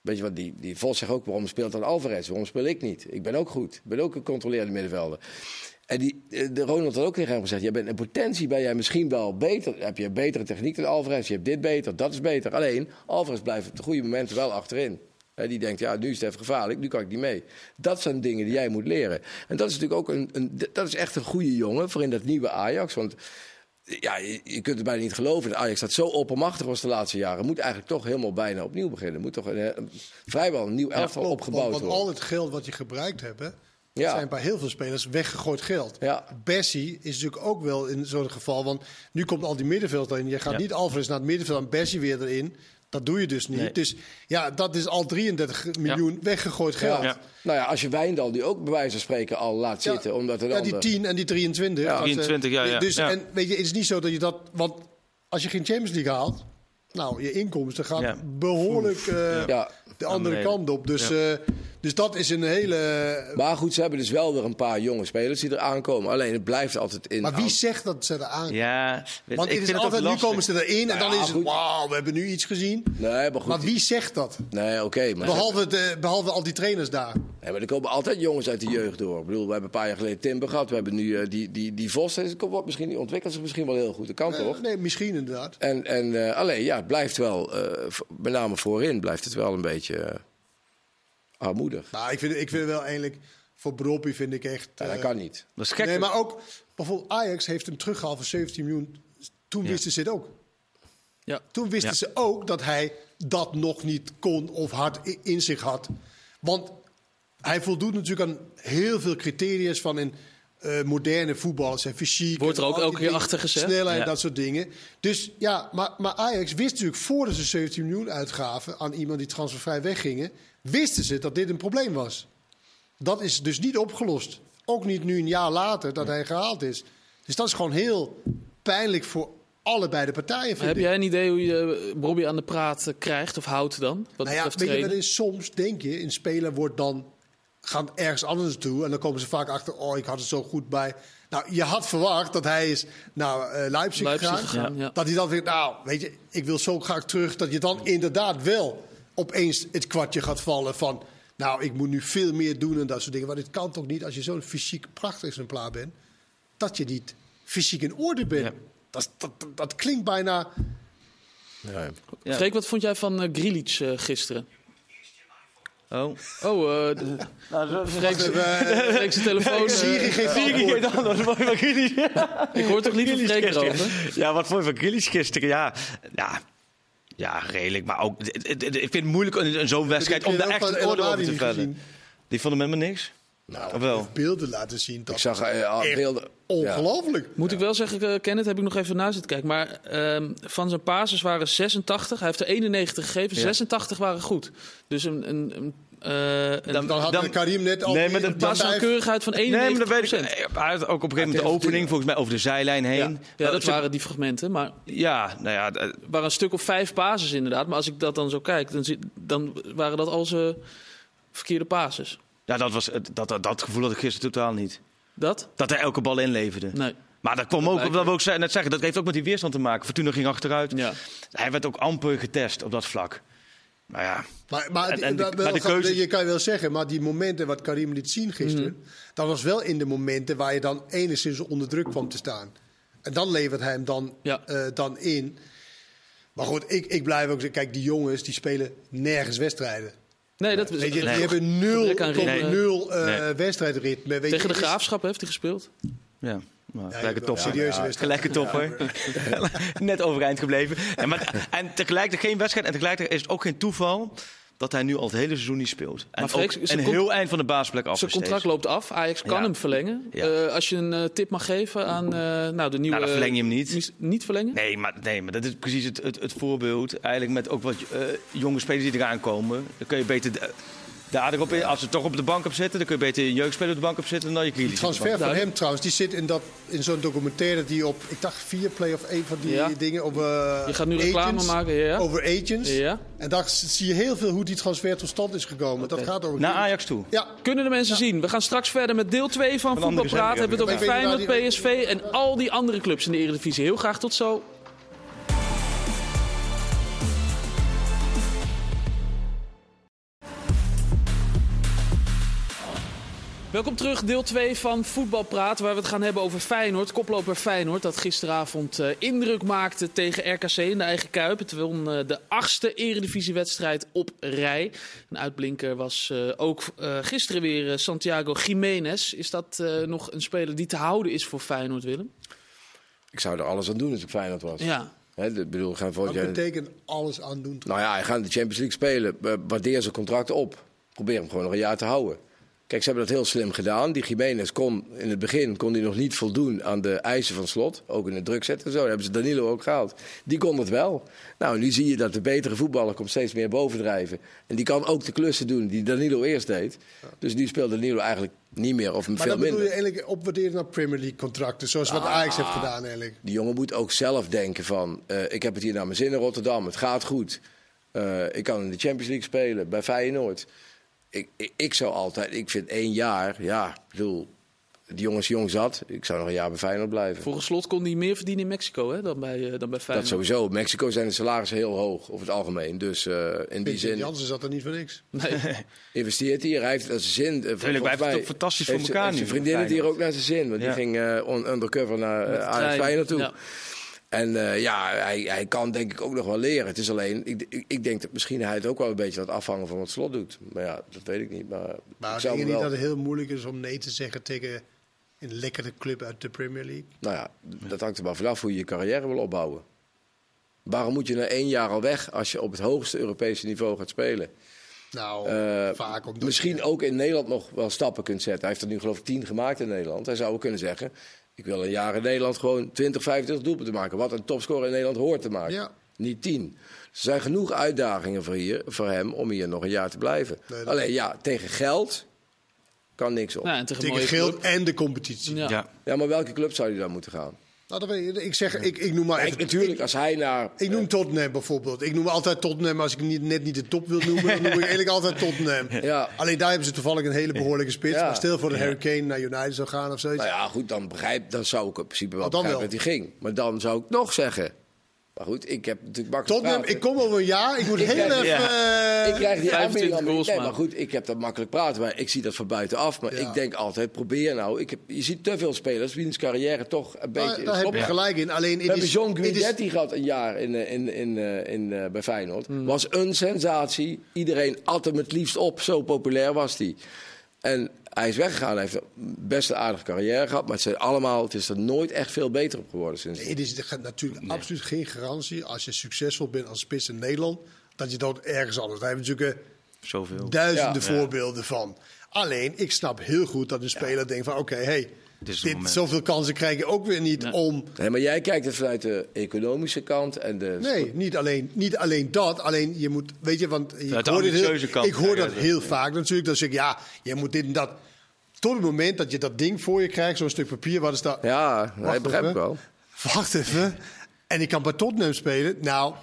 Weet je wat, die, die Vos zegt ook, waarom speelt dan Alvarez? Waarom speel ik niet? Ik ben ook goed. Ik ben ook een controlerende middenvelder. En die, eh, de Ronald had ook tegen hem gezegd, jij bent in potentie ben jij misschien wel beter. Heb je betere techniek dan Alvarez? Je hebt dit beter, dat is beter. Alleen, Alvarez blijft op de goede momenten wel achterin. Hè, die denkt, ja, nu is het even gevaarlijk, nu kan ik niet mee. Dat zijn dingen die jij moet leren. En dat is natuurlijk ook een, een dat is echt een goede jongen voor in dat nieuwe Ajax. Want ja, je, je kunt het bijna niet geloven. De Ajax dat zo oppermachtig was de laatste jaren. Moet eigenlijk toch helemaal bijna opnieuw beginnen. Moet toch een, eh, vrijwel een nieuw elftal Klopt, opgebouwd want, want worden. al het geld wat je gebruikt hebt, hè, Ja. zijn bij heel veel spelers weggegooid geld. Ja. Bessie is natuurlijk ook wel in zo'n geval. Want nu komt al die middenveld erin. Je gaat Ja. niet Alvarez naar het middenveld en Bessie weer erin. Dat doe je dus niet. Nee. Dus ja, dat is al 33 miljoen weggegooid geld. Ja. Nou ja, als je Wijndal, die ook bij wijze van spreken al laat Ja. zitten. Omdat er Ja, die de- 10 en die 23. Ja, Als, eh, 23, ja, ja. Dus Ja. En weet je, het is niet zo dat je dat. Want als je geen Champions League haalt. Nou, je inkomsten gaan Ja. behoorlijk eh, Ja. de andere kant op. Dus, eh, dus dat is een hele. Maar goed, ze hebben dus wel weer een paar jonge spelers die er aankomen. Alleen het blijft altijd in. Maar wie zegt dat ze er aan? Ja, Want ik het is het altijd, nu lastig. komen ze erin en dan Ja, is het, wauw, we hebben nu iets gezien. Nee, maar goed. Maar wie zegt dat? Nee, oké. maar, Behalve, de, behalve al die trainers daar. nee, maar er komen altijd jongens uit de jeugd door. Ik bedoel, we hebben een paar jaar geleden Timber gehad. We hebben nu eh, die, die, die Vos. Dat komt wat misschien, die ontwikkelt zich misschien wel heel goed. Dat kan toch? Eh, nee, misschien inderdaad. En, en eh, alleen, ja, het blijft wel, eh, met name voorin, blijft het wel een beetje eh, armoedig. Nou, ik vind, ik vind wel eigenlijk, voor Broppy vind ik echt... Ja, dat eh, kan niet. Dat is gek. Nee, maar ook, bijvoorbeeld Ajax heeft hem teruggehaald voor 17 miljoen. Toen Ja. wisten ze het ook. Ja. Toen wisten Ja. ze ook dat hij dat nog niet kon of hard i- in zich had. Want hij voldoet natuurlijk aan heel veel criteria van een eh, moderne voetbal. Zijn fysiek. Wordt er ook elke keer achter gezet. Snelheid, Ja. dat soort dingen. Dus ja, maar, maar Ajax wist natuurlijk voordat ze 17 miljoen uitgaven aan iemand die transfervrij weggingen, wisten ze dat dit een probleem was. Dat is dus niet opgelost. Ook niet nu een jaar later dat hij gehaald is. Dus dat is gewoon heel pijnlijk voor allebei de partijen. Vind Heb ik. jij een idee hoe je eh, Bobby aan de praat eh, krijgt of houdt dan? Wat Nou ja, weet je, wat is soms denk je, een speler wordt dan gaan ergens anders naartoe. En dan komen ze vaak achter, oh, ik had het zo goed bij. Nou, je had verwacht dat hij is naar eh, Leipzig, Leipzig gegaan. ja. Dat hij dan weer, nou, weet je, ik wil zo graag terug. Dat je dan inderdaad wel opeens het kwartje gaat vallen van... Nou, ik moet nu veel meer doen en dat soort dingen. Maar dit kan toch niet als je zo'n fysiek prachtig exemplaar bent... dat je niet fysiek in orde bent. Ja. Dat, dat, dat, dat klinkt bijna... Ja. Ja. Freek, wat vond jij van uh, Grilic eh, gisteren? Oh. Oh, eh Freek Freek [laughs] zijn telefoon. eh, Siri geeft dan, dat is mooi van ik hoor toch liever Freek erover? Ja, wat vond je van Grealish gisteren? Ja, ja, ja, redelijk. Maar ook, ik vind het moeilijk in zo'n wedstrijd om daar echt van een oordeel El over te vellen. Die vonden met me niks? Nou, wel? beelden laten zien. Dat ik zag eh, echt beelden. ongelooflijk. Moet ik wel zeggen, eh, Kenneth, heb ik nog even na zitten kijken. Maar ehm, van zijn passes waren 86. Hij heeft er 91 gegeven. Ja. 86 waren goed. Dus een, een, een, eh, een Dan- Dan had Dan- Karim net al... Nee, maar dat- dan pasnauwkeurigheid van 91%. Nee, maar dat weet ik. Hij had ook op een gegeven moment de opening, volgens mij over de zijlijn heen. Ja, ja, dat ze- waren die fragmenten. Maar Ja, nou ja, er waren een stuk of vijf passes inderdaad. Maar als ik dat dan zo kijk, dan, zie- dan waren dat al zijn verkeerde passes. ja dat, was, dat, dat, dat gevoel had ik gisteren totaal niet. Dat? Dat hij elke bal inleverde. Nee. Maar dat kwam ook, dat wil ik ze- net zeggen, dat heeft ook met die weerstand te maken. Fortuna ging achteruit. Ja. Hij werd ook amper getest op dat vlak. Maar ja, Maar, maar, En- en de- dat wel maar de gaat- keuze- je kan wel zeggen, maar die momenten wat Karim liet zien gisteren, Mhm. dat was wel in de momenten waar je dan enigszins onder druk kwam te staan. En dan levert hij hem dan, Ja. eh, dan in. Maar goed, ik, ik blijf ook zeggen, kijk, die jongens die spelen nergens wedstrijden. Nee, dat Weet je, Nee. die hebben nul, tot eh, Nee. wedstrijdritme. Weet Tegen je, de is- graafschap heeft hij gespeeld. Ja. Nou, Ja, gelijke ja, topper. serieuze Ja, wedstrijd. Gelijke topper. Net overeind gebleven. En, maar, en tegelijkertijd geen wedstrijd. En tegelijkertijd is het ook geen toeval dat hij nu al het hele seizoen niet speelt. En Maar Freek, ook zijn een heel eind van de basisplek af. Zijn contract loopt af. Ajax kan Ja. hem verlengen. Ja. Eh, als je een eh, tip mag geven aan eh, nou, de nieuwe... Nou, dan verleng je hem niet. Niet, niet verlengen? Nee maar, nee, maar dat is precies het, het, het voorbeeld. Eigenlijk met ook wat eh, jonge spelers die eraan komen. Dan kun je beter daar erop in. Als ze toch op de bank op zitten, dan kun je beter een jeugdspeler op de bank op zitten dan je Grealish de transfer van hem trouwens, die zit in, dat, in zo'n documentaire die op, ik dacht vier play of één van die Ja. dingen over Je gaat nu reclame agents, maken, ja. Over agents. Ja. En daar zie je heel veel hoe die transfer tot stand is gekomen. Dat gaat over. Naar Ajax toe. Ja, Kunnen de mensen zien. We gaan straks verder met deel 2 van Van andere Voetbalpraat. We hebben het over. Feyenoord, PSV en al die andere clubs in de Eredivisie. Heel graag tot zo. Welkom terug, deel 2 van Voetbalpraat, waar we het gaan hebben over Feyenoord. Koploper Feyenoord, dat gisteravond eh, indruk maakte tegen RKC in de eigen Kuip. Het won eh, de achtste eredivisiewedstrijd op rij. Een uitblinker was eh, ook eh, gisteren weer Santiago Jiménez. Is dat eh, nog een speler die te houden is voor Feyenoord, Willem? Ik zou er alles aan doen als ik Feyenoord was. Ja, Hè, de- bedoel, gaan jaar... betekent alles aan doen. Nou ja, hij gaat de Champions League spelen. Waardeer zijn contract op. Probeer hem gewoon nog een jaar te houden. Kijk, ze hebben dat heel slim gedaan. Die Jiménez kon in het begin kon hij nog niet voldoen aan de eisen van slot. Ook in de druk zetten en zo. Daar hebben ze Danilo ook gehaald. Die kon het wel. Nou, nu zie je dat de betere voetballer komt steeds meer bovendrijven. En die kan ook de klussen doen die Danilo eerst deed. Dus nu speelt Danilo eigenlijk niet meer of Maar veel dan bedoel minder. je eigenlijk opwaarderen naar Premier League contracten. Zoals wat Ajax heeft gedaan eigenlijk. Die jongen moet ook zelf denken van... eh, ik heb het hier naar mijn zin in Rotterdam, het gaat goed. Eh, ik kan in de Champions League spelen, bij Feyenoord. Ik, ik, ik zou altijd... Ik vind één jaar, ja, ik bedoel... Die jongen is jong zat. Ik zou nog een jaar bij Feyenoord blijven. volgens slot kon hij meer verdienen in Mexico hè, dan, bij, eh, dan bij Dat Feyenoord. sowieso. In Mexico zijn de salarissen heel hoog, over het algemeen. Dus eh, in die zin Jansen zat er niet voor niks. Nee. [laughs] investeert hij. Hij heeft naar zijn zin. Eh, volgens hij heeft het fantastisch voor elkaar nu, Zijn vriendin het hier ook naar zijn zin. Want Ja. die ging on- undercover naar uh. Feyenoord toe. Ja. En eh, ja, hij, hij kan denk ik ook nog wel leren. Het is alleen, ik, ik, ik denk dat misschien hij het ook wel een beetje laat afhangen van wat Slot doet. Maar ja, dat weet ik niet. Maar, Maar denk hem niet wel, dat het heel moeilijk is om nee te zeggen tegen een lekkere club uit de Premier League. Nou ja, dat hangt er maar vanaf hoe je je carrière wil opbouwen. Waarom moet je na één jaar al weg als je op het hoogste Europese niveau gaat spelen? Nou, Eh, vaak omdat Misschien je- ook in Nederland nog wel stappen kunt zetten. Hij heeft er nu geloof ik tien gemaakt in Nederland. Hij zou ook kunnen zeggen, ik wil een jaar in Nederland gewoon 20, 25 doelpunten maken. Wat een topscorer in Nederland hoort te maken. Ja. Niet tien. Er zijn genoeg uitdagingen voor, hier, voor hem om hier nog een jaar te blijven. Nee, dat- Alleen ja, tegen geld kan niks op. Nou, en tegen, geld club. en de competitie. Ja. Ja. Ja, maar welke club zou hij dan moeten gaan? Nou, dat weet ik. ik zeg, ik, ik noem maar Kijk, even... natuurlijk, als hij naar... Ik noem Tottenham bijvoorbeeld. Ik noem altijd Tottenham. Als ik niet, net niet de top wil noemen, dan noem ik [laughs] eigenlijk altijd Tottenham. Ja. Alleen daar hebben ze toevallig een hele behoorlijke spits. Ja. Maar stel voor de Hurricane naar United zou gaan of zoiets. Nou ja, goed, dan, begrijp, dan zou ik in principe wel dan begrijpen wel. dat hij ging. Maar dan zou ik nog zeggen... Maar goed, ik heb natuurlijk makkelijk Tottenham, praten. ik kom over een jaar. Ik moet Ik heel krijg- even... eh, Ik krijg die 25 aanbieding Nee, maar. goed, ik heb dat makkelijk praten. Maar ik zie dat van buitenaf. Maar Ja. ik denk altijd, probeer nou. Ik heb, je ziet te veel spelers wiens carrière toch een beetje... daar heb je stopt. gelijk in. Alleen, We hebben John het is- Guidetti gehad een jaar in, eh, in, in, eh, in, eh, bij Feyenoord. Hmm. Was een sensatie. Iedereen at hem het liefst op. Zo populair was hij. En hij is weggegaan. Hij heeft een best een aardige carrière gehad. Maar het, zijn allemaal, het is er nooit echt veel beter op geworden sinds. Het is natuurlijk absoluut geen garantie als je succesvol bent als spits in Nederland, dat je dat ergens anders. Daar hebben we natuurlijk eh, Zoveel. duizenden Ja. voorbeelden van. Alleen, ik snap heel goed dat een speler denkt van oké, hey, Dit zoveel kansen krijg je ook weer niet om... Nee, maar jij kijkt het vanuit de economische kant. En de Nee, niet alleen, niet alleen dat. Alleen je moet, weet je, want heel, ambitieuze kant ik hoor dat je heel vaak natuurlijk. Dat zeg ik, ja, je moet dit en dat. Tot het moment dat je dat ding voor je krijgt, zo'n stuk papier, wat is dat? Ja, dat begrijp ik wel. Wacht even. En ik kan bij Tottenham spelen. Nou,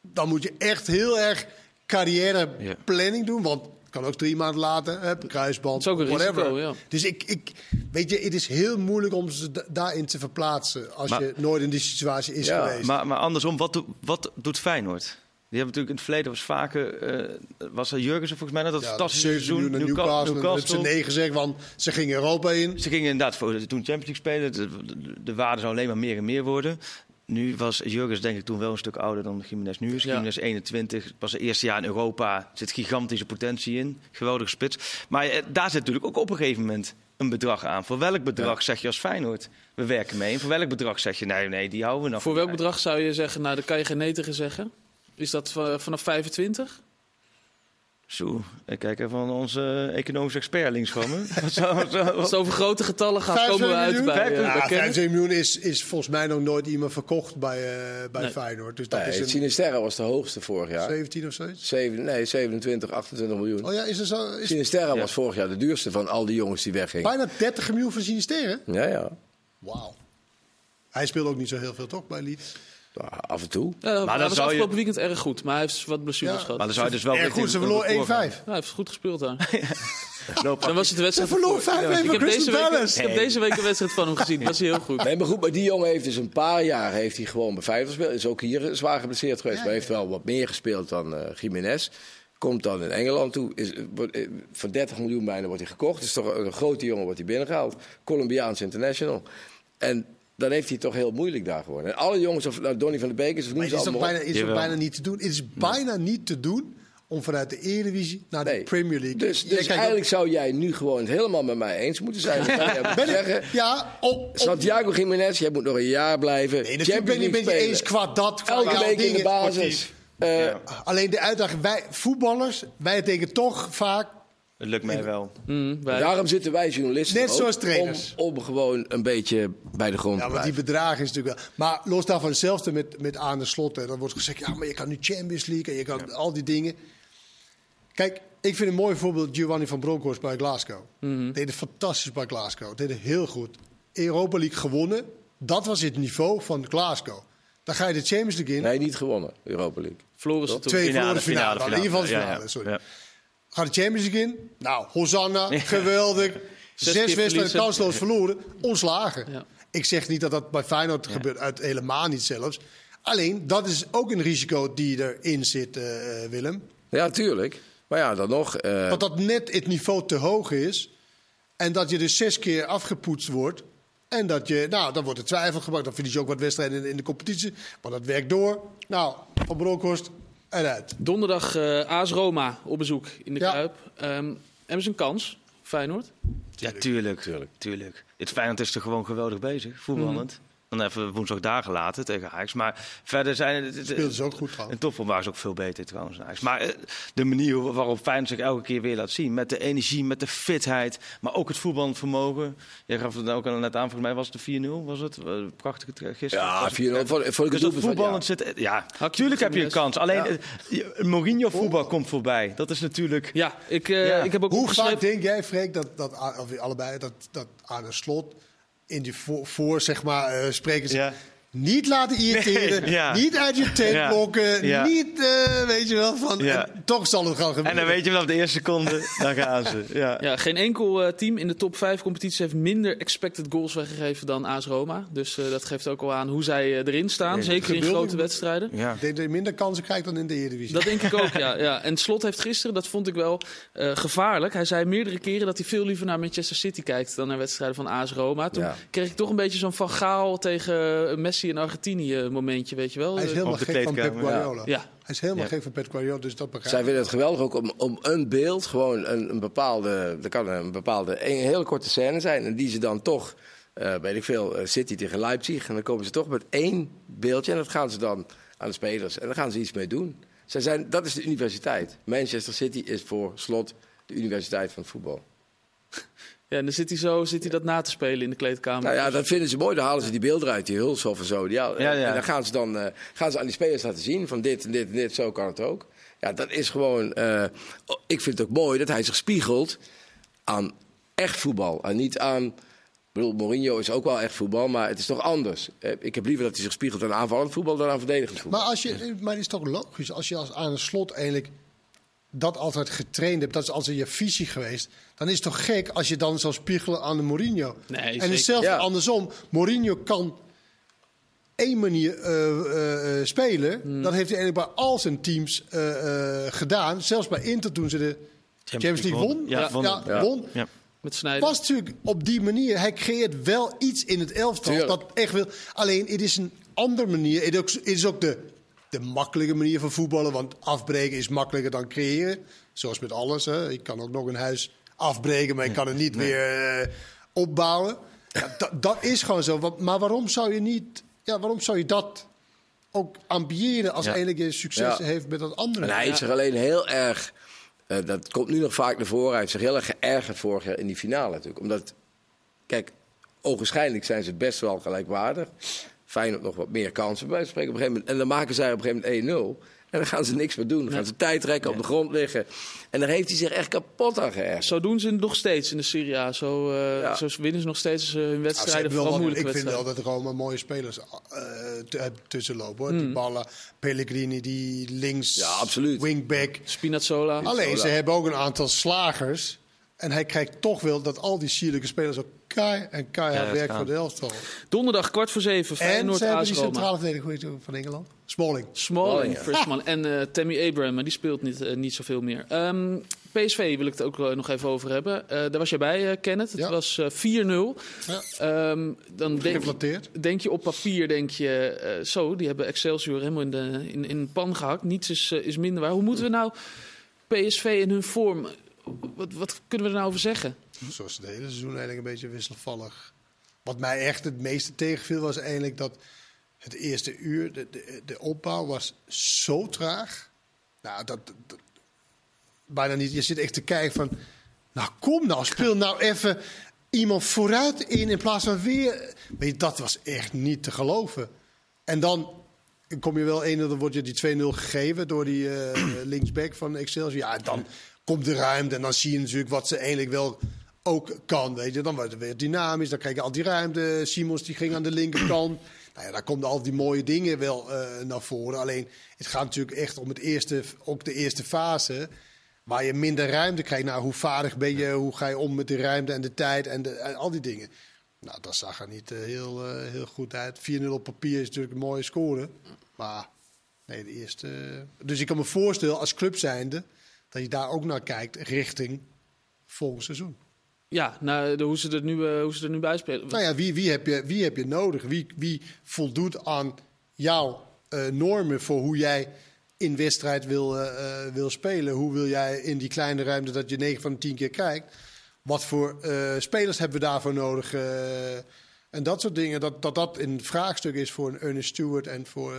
dan moet je echt heel erg carrièreplanning doen. Want kan ook drie maanden later, hè, kruisband, Het is ook een whatever. risico, ja. Dus ik, ik, weet je, het is heel moeilijk om ze da- daarin te verplaatsen. Als Maar- je nooit in die situatie is Ja, geweest. Maar, maar andersom, wat, doet- wat doet Feyenoord? Die hebben natuurlijk in het verleden was vaker, eh, was er Jurgensen volgens mij net dat Ja, fantastische 7 seizoen. naar Newca- Newcastle. Dat hebben ze nee gezegd, want ze gingen Europa in. Ze gingen inderdaad voor, toen Champions League spelen. De, de, de waarde zou alleen maar meer en meer worden. Nu was Jurgens denk ik toen wel een stuk ouder dan Jiménez nu is. Ja. Jiménez 21, het was het eerste jaar in Europa. Zit gigantische potentie in. Geweldige spits. Maar eh, daar zit natuurlijk ook op een gegeven moment een bedrag aan. Voor welk bedrag zeg je als Feyenoord? We werken mee. En voor welk bedrag zeg je, nee, nee, die houden we nog Voor welk bedrag zou je zeggen, nou, daar kan je geen nee tegen zeggen? Is dat va- vanaf 25? Zo, ik kijk even van onze economische expert links van me. [laughs] Wat zou- zo- Als het over grote getallen gaat, komen we 25 uit miljoen? bij, eh, Ja, bij Kenneth. 25 miljoen is, is volgens mij nog nooit iemand verkocht bij, eh, bij Nee. Feyenoord. Dus dat Nee, is het een Sinisterra was de hoogste vorig jaar. 17 of zoiets. Zeven, nee, 27, 28 miljoen. Oh ja, is er zo... Is Sinisterra Ja. was vorig jaar de duurste van al die jongens die weggingen. bijna 30 miljoen voor Sinisterre? Ja, ja. Wauw. Hij speelt ook niet zo heel veel, toch, bij Leeds? Af en toe. Ja, dan hij was zou je- afgelopen weekend erg goed, maar hij heeft wat blessures Ja. gehad. Maar dan zou je dus wel Erg goed, ze gaan. 1-5. Ja, hij heeft goed gespeeld daar. [laughs] Dan was het de wedstrijd. Ze. 5-1 Ik van heb Crystal week, Palace. ik heb deze week een wedstrijd van hem gezien. Dat was heel goed. Nee, maar goed, maar die jongen heeft dus een paar jaar heeft hij gewoon bij Feyenoord gespeeld. Is ook hier zwaar geblesseerd geweest, Ja, maar heeft wel wat meer gespeeld dan eh Jiménez. Komt dan in Engeland toe. Is, eh, voor 30 miljoen bijna wordt hij gekocht. Is toch een, een grote jongen wordt hij binnengehaald. Colombiaans international. En dan heeft hij het toch heel moeilijk daar geworden. En alle jongens, of nou, Donny van de Beek is of noem het ze allemaal bijna, is Jawel. bijna niet te doen. Het is bijna niet te doen om vanuit de Eredivisie naar de Nee. Premier League. Dus, dus eigenlijk zou jij nu gewoon het helemaal met mij eens moeten zijn. [laughs] Ben zeggen, ik, ja, op, op, Santiago Jiménez, jij moet nog een jaar blijven. Nee, natuurlijk ben ben je League eens qua dat. qua Elke week in de basis. Eh, Ja. Alleen de uitdaging, wij voetballers, wij denken toch vaak... Het lukt mij wel. Mm, wij- Daarom zitten wij journalisten Net ook zoals trainers. Om, om gewoon een beetje bij de grond Ja, te want die blijven. bedragen is natuurlijk wel... Maar los daarvan, hetzelfde met, met aan de slot. Hè, dan wordt gezegd, ja, maar je kan nu Champions League en je kan al die dingen. Kijk, ik vind een mooi voorbeeld Giovanni van Bronckhorst bij Glasgow. Mhm. Deed het fantastisch bij Glasgow. Deed het heel goed. Europa League gewonnen. Dat was het niveau van Glasgow. Dan ga je de Champions League in. Nee, niet gewonnen, Europa League. Verloren ze toen. Twee verloren finale. In ieder geval de Ja, finale, ja. sorry. Ja. Ga de Champions League in. Nou, Hosanna, geweldig. [laughs] Zes wedstrijden kansloos verloren. Ontslagen. Ja. Ik zeg niet dat dat bij Feyenoord gebeurt. Uit, helemaal niet zelfs. Alleen, dat is ook een risico die erin zit, eh, Willem. Ja, tuurlijk. Maar ja, dan nog. eh, Dat dat net het niveau te hoog is. En dat je dus zes keer afgepoetst wordt. En dat je, nou, dan wordt er twijfel gemaakt. Dan verlies je ook wat wedstrijden in, in de competitie. Maar dat werkt door. Nou, Van Bronckhorst Donderdag eh AS Roma op bezoek in de Ja. Kuip. Ehm, hebben ze een kans, Feyenoord? Ja, tuurlijk. tuurlijk. tuurlijk. Het Feyenoord is er gewoon geweldig bezig, voetballend. Dan even woensdag dagen later tegen Ajax. Maar verder zijn het... Speelden ze ook goed trouwens. En waren ze ook veel beter trouwens. dan Ajax. Maar eh, de manier waarop Feyenoord zich elke keer weer laat zien. Met de energie, met de fitheid. Maar ook het voetballend vermogen. Jij gaf het ook al net aan. Volgens mij was het de 4-0. Was het? Eh, Prachtige gisteren. ja, Was het- 4-0 voor, voor Dus ik het voetballend jaar. zit... Ja, natuurlijk heb je een kans. Alleen Ja. eh, je- Mourinho-voetbal komt voorbij. Dat is natuurlijk... Ja, ik, eh, Ja. ik heb ook Hoe vaak denk jij, Freek, dat, dat of allebei, dat, dat aan een slot in die voor, voor zeg maar, eh, sprekers. Ja. Niet laten irriteren, Nee, ja. niet uit je tent Ja. lokken, Ja. niet, eh, weet je wel, van, toch zal het gaan gebeuren. En dan weet je vanaf de eerste seconde, dan gaan ze. [laughs] Ja. Ja, geen enkel eh, team in de top 5 competitie heeft minder expected goals weggegeven dan AS Roma. Dus eh, dat geeft ook al aan hoe zij erin staan. Zeker in grote wedstrijden. Ja. Ik denk dat je minder kansen krijgt dan in de Eredivisie. Dat denk ik ook, ja, [laughs] ja. En Slot heeft gisteren, dat vond ik wel eh, gevaarlijk. Hij zei meerdere keren dat hij veel liever naar Manchester City kijkt dan naar wedstrijden van AS Roma. Toen Ja. kreeg ik toch een beetje zo'n Van Gaal tegen Messi en Argentinië momentje, weet je wel. Hij is helemaal Op de gek van Pep kleedkamer, ja. Guardiola. Ja. Hij is helemaal Ja. gek van Pep Guardiola, dus dat begrijp Zij vinden het geweldig ook om, om een beeld, gewoon een, een bepaalde, er kan een bepaalde, een hele korte scène zijn. En die ze dan toch, eh weet ik veel, eh, City tegen Leipzig. En dan komen ze toch met één beeldje en dat gaan ze dan aan de spelers. En daar gaan ze iets mee doen. Zij zijn, dat is de universiteit. Manchester City is voor slot de universiteit van het voetbal. Ja, en dan zit hij zo zit hij dat na te spelen in de kleedkamer. Nou ja, dat vinden ze mooi. Dan halen ze die beelden uit, die Hulshoff en zo. Ja, Ja, ja. En dan gaan ze dan eh, gaan ze aan die spelers laten zien van dit en dit en dit, zo kan het ook. Ja, dat is gewoon... eh, ik vind het ook mooi dat hij zich spiegelt aan echt voetbal. En niet aan... Ik bedoel, Mourinho is ook wel echt voetbal, maar het is toch anders. Eh, Ik heb liever dat hij zich spiegelt aan aanvallend voetbal dan aan verdedigend voetbal. Maar, als je, maar het is toch logisch, als je als aan een slot eigenlijk dat altijd getraind hebt, dat is altijd je visie geweest, dan is het toch gek als je dan zou spiegelen aan de Mourinho. Nee, en hetzelfde Ja. andersom. Mourinho kan één manier eh, eh, eh, spelen. Hmm. Dat heeft hij eigenlijk bij al zijn teams eh, eh, gedaan. Zelfs bij Inter toen ze de Champions League won. Ja, wonnen. Ja. won. Ja. Met Sneijder. Was natuurlijk op die manier. Hij creëert wel iets in het elftal Tuurlijk. dat echt wil. Alleen het is een andere manier. Het is ook, het is ook de, de makkelijke manier van voetballen. Want afbreken is makkelijker dan creëren. Zoals met alles. Hè. Ik kan ook nog een huis afbreken, maar ik kan het niet weer eh, opbouwen. Ja, dat, dat is gewoon zo. Maar waarom zou je niet. Ja, waarom zou je dat ook ambiëren als Ja. eigenlijk je succes Ja. heeft met dat andere? En hij heeft zich alleen heel erg, eh, dat komt nu nog vaak naar voren, hij heeft zich heel erg geërgerd vorig jaar in die finale natuurlijk. Omdat, kijk, ogenschijnlijk zijn ze best wel gelijkwaardig. Feyenoord nog wat meer kansen bij spreken op een gegeven moment. En dan maken zij op een gegeven moment 1-0. En dan gaan ze niks meer doen. Dan gaan ze tijd trekken, op de grond liggen. En daar heeft hij zich echt kapot aan geërgerd. Zo doen ze het nog steeds in de Serie A. Zo, eh, Ja. zo winnen ze nog steeds eh, hun wedstrijden, wel vooral moeilijke ik vind wel dat er gewoon mooie spelers eh, t- hebben tussenlopen. Hoor. Hmm. Die ballen, Pellegrini, die links, Ja, absoluut. wingback. Spinazzola. Alleen, ze hebben ook een aantal slagers. En hij krijgt toch wel dat al die sierlijke spelers ook keihard en keihard Ja, werken gaan. voor de elftal. Donderdag kwart voor zeven. En ze hebben die centrale verdediger van Engeland. Smalling. Smalling, Smalling, ja. first man. En eh, Tammy Abraham, maar die speelt niet, eh, niet zoveel meer. Ehm, PSV wil ik het ook eh, nog even over hebben. Eh, daar was jij bij, eh, Kenneth. Het Ja. was eh, 4-0. Ja. Ehm, dan denk denk je op papier, denk je, eh, zo, die hebben Excelsior helemaal in de, in, in pan gehakt. Niets is, is minder waar. Hoe moeten we nou PSV in hun vorm, wat, wat kunnen we er nou over zeggen? Zoals het hele seizoen eigenlijk een beetje wisselvallig. Wat mij echt het meeste tegenviel was eigenlijk dat het eerste uur, de, de, de opbouw was zo traag. Nou, dat, bijna niet. Je zit echt te kijken van, nou kom nou, speel nou even iemand vooruit in in plaats van weer. Dat was echt niet te geloven. En dan kom je wel 1 dan wordt je die 2-0 gegeven door die eh, linksback van Excelsior. Ja, dan komt de ruimte en dan zie je natuurlijk wat ze eigenlijk wel ook kan. Weet je. Dan wordt het weer dynamisch, dan krijg je al die ruimte. Simons die ging aan de linkerkant. [clears throat] Nou ja, daar komen al die mooie dingen wel eh, naar voren. Alleen, het gaat natuurlijk echt om het eerste, ook de eerste fase. Waar je minder ruimte krijgt. Nou, hoe vaardig ben je? Hoe ga je om met de ruimte en de tijd en, de, en al die dingen? Nou, dat zag er niet eh, heel, eh, heel goed uit. 4-0 op papier is natuurlijk een mooie score. Maar nee, de eerste. Dus ik kan me voorstellen, als club zijnde, dat je daar ook naar kijkt richting volgend seizoen. Ja, nou, de, hoe, ze er nu, eh, hoe ze er nu bij spelen. Nou ja, wie, wie, heb, je, wie heb je nodig? Wie, wie voldoet aan jouw eh, normen voor hoe jij in wedstrijd wil, eh, wil spelen? Hoe wil jij in die kleine ruimte dat je 9 van de 10 keer kijkt? Wat voor spelers hebben we daarvoor nodig? En dat soort dingen, dat, dat dat een vraagstuk is voor een Ernest Stewart en voor, eh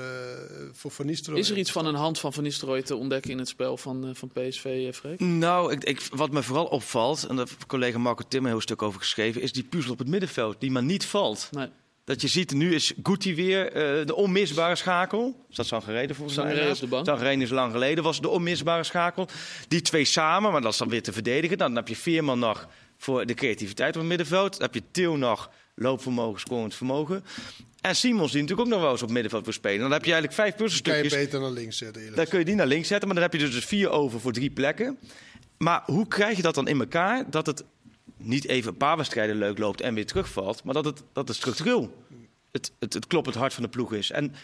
voor Van Nistelrooy. Is er iets van een hand van Van Nistelrooy te ontdekken in het spel van, eh, van PSV, eh, Freek? Nou, ik, ik, wat me vooral opvalt, en daar heeft collega Marco Tim een heel stuk over geschreven, is die puzzel op het middenveld, die maar niet valt. Nee. Dat je ziet, nu is Guti weer eh, de onmisbare schakel. Is dat Sangerede volgens mij? Sangerede op de bank. Sangerede is lang geleden, was de onmisbare schakel. Die twee samen, maar dat is dan weer te verdedigen. Dan heb je Veerman nog voor de creativiteit op het middenveld. Dan heb je Til nog loopvermogen, scorend vermogen. En Simons die natuurlijk ook nog wel eens op middenveld wil spelen. Dan heb je eigenlijk vijf Kan je puzzelstukjes. beter naar links zetten, eerlijk Dan kun je die naar links zetten, maar dan heb je dus vier over voor drie plekken. Maar hoe krijg je dat dan in elkaar dat het niet even een paar wedstrijden leuk loopt en weer terugvalt, maar dat het, dat het structureel het, het, het kloppend hart van de ploeg is? En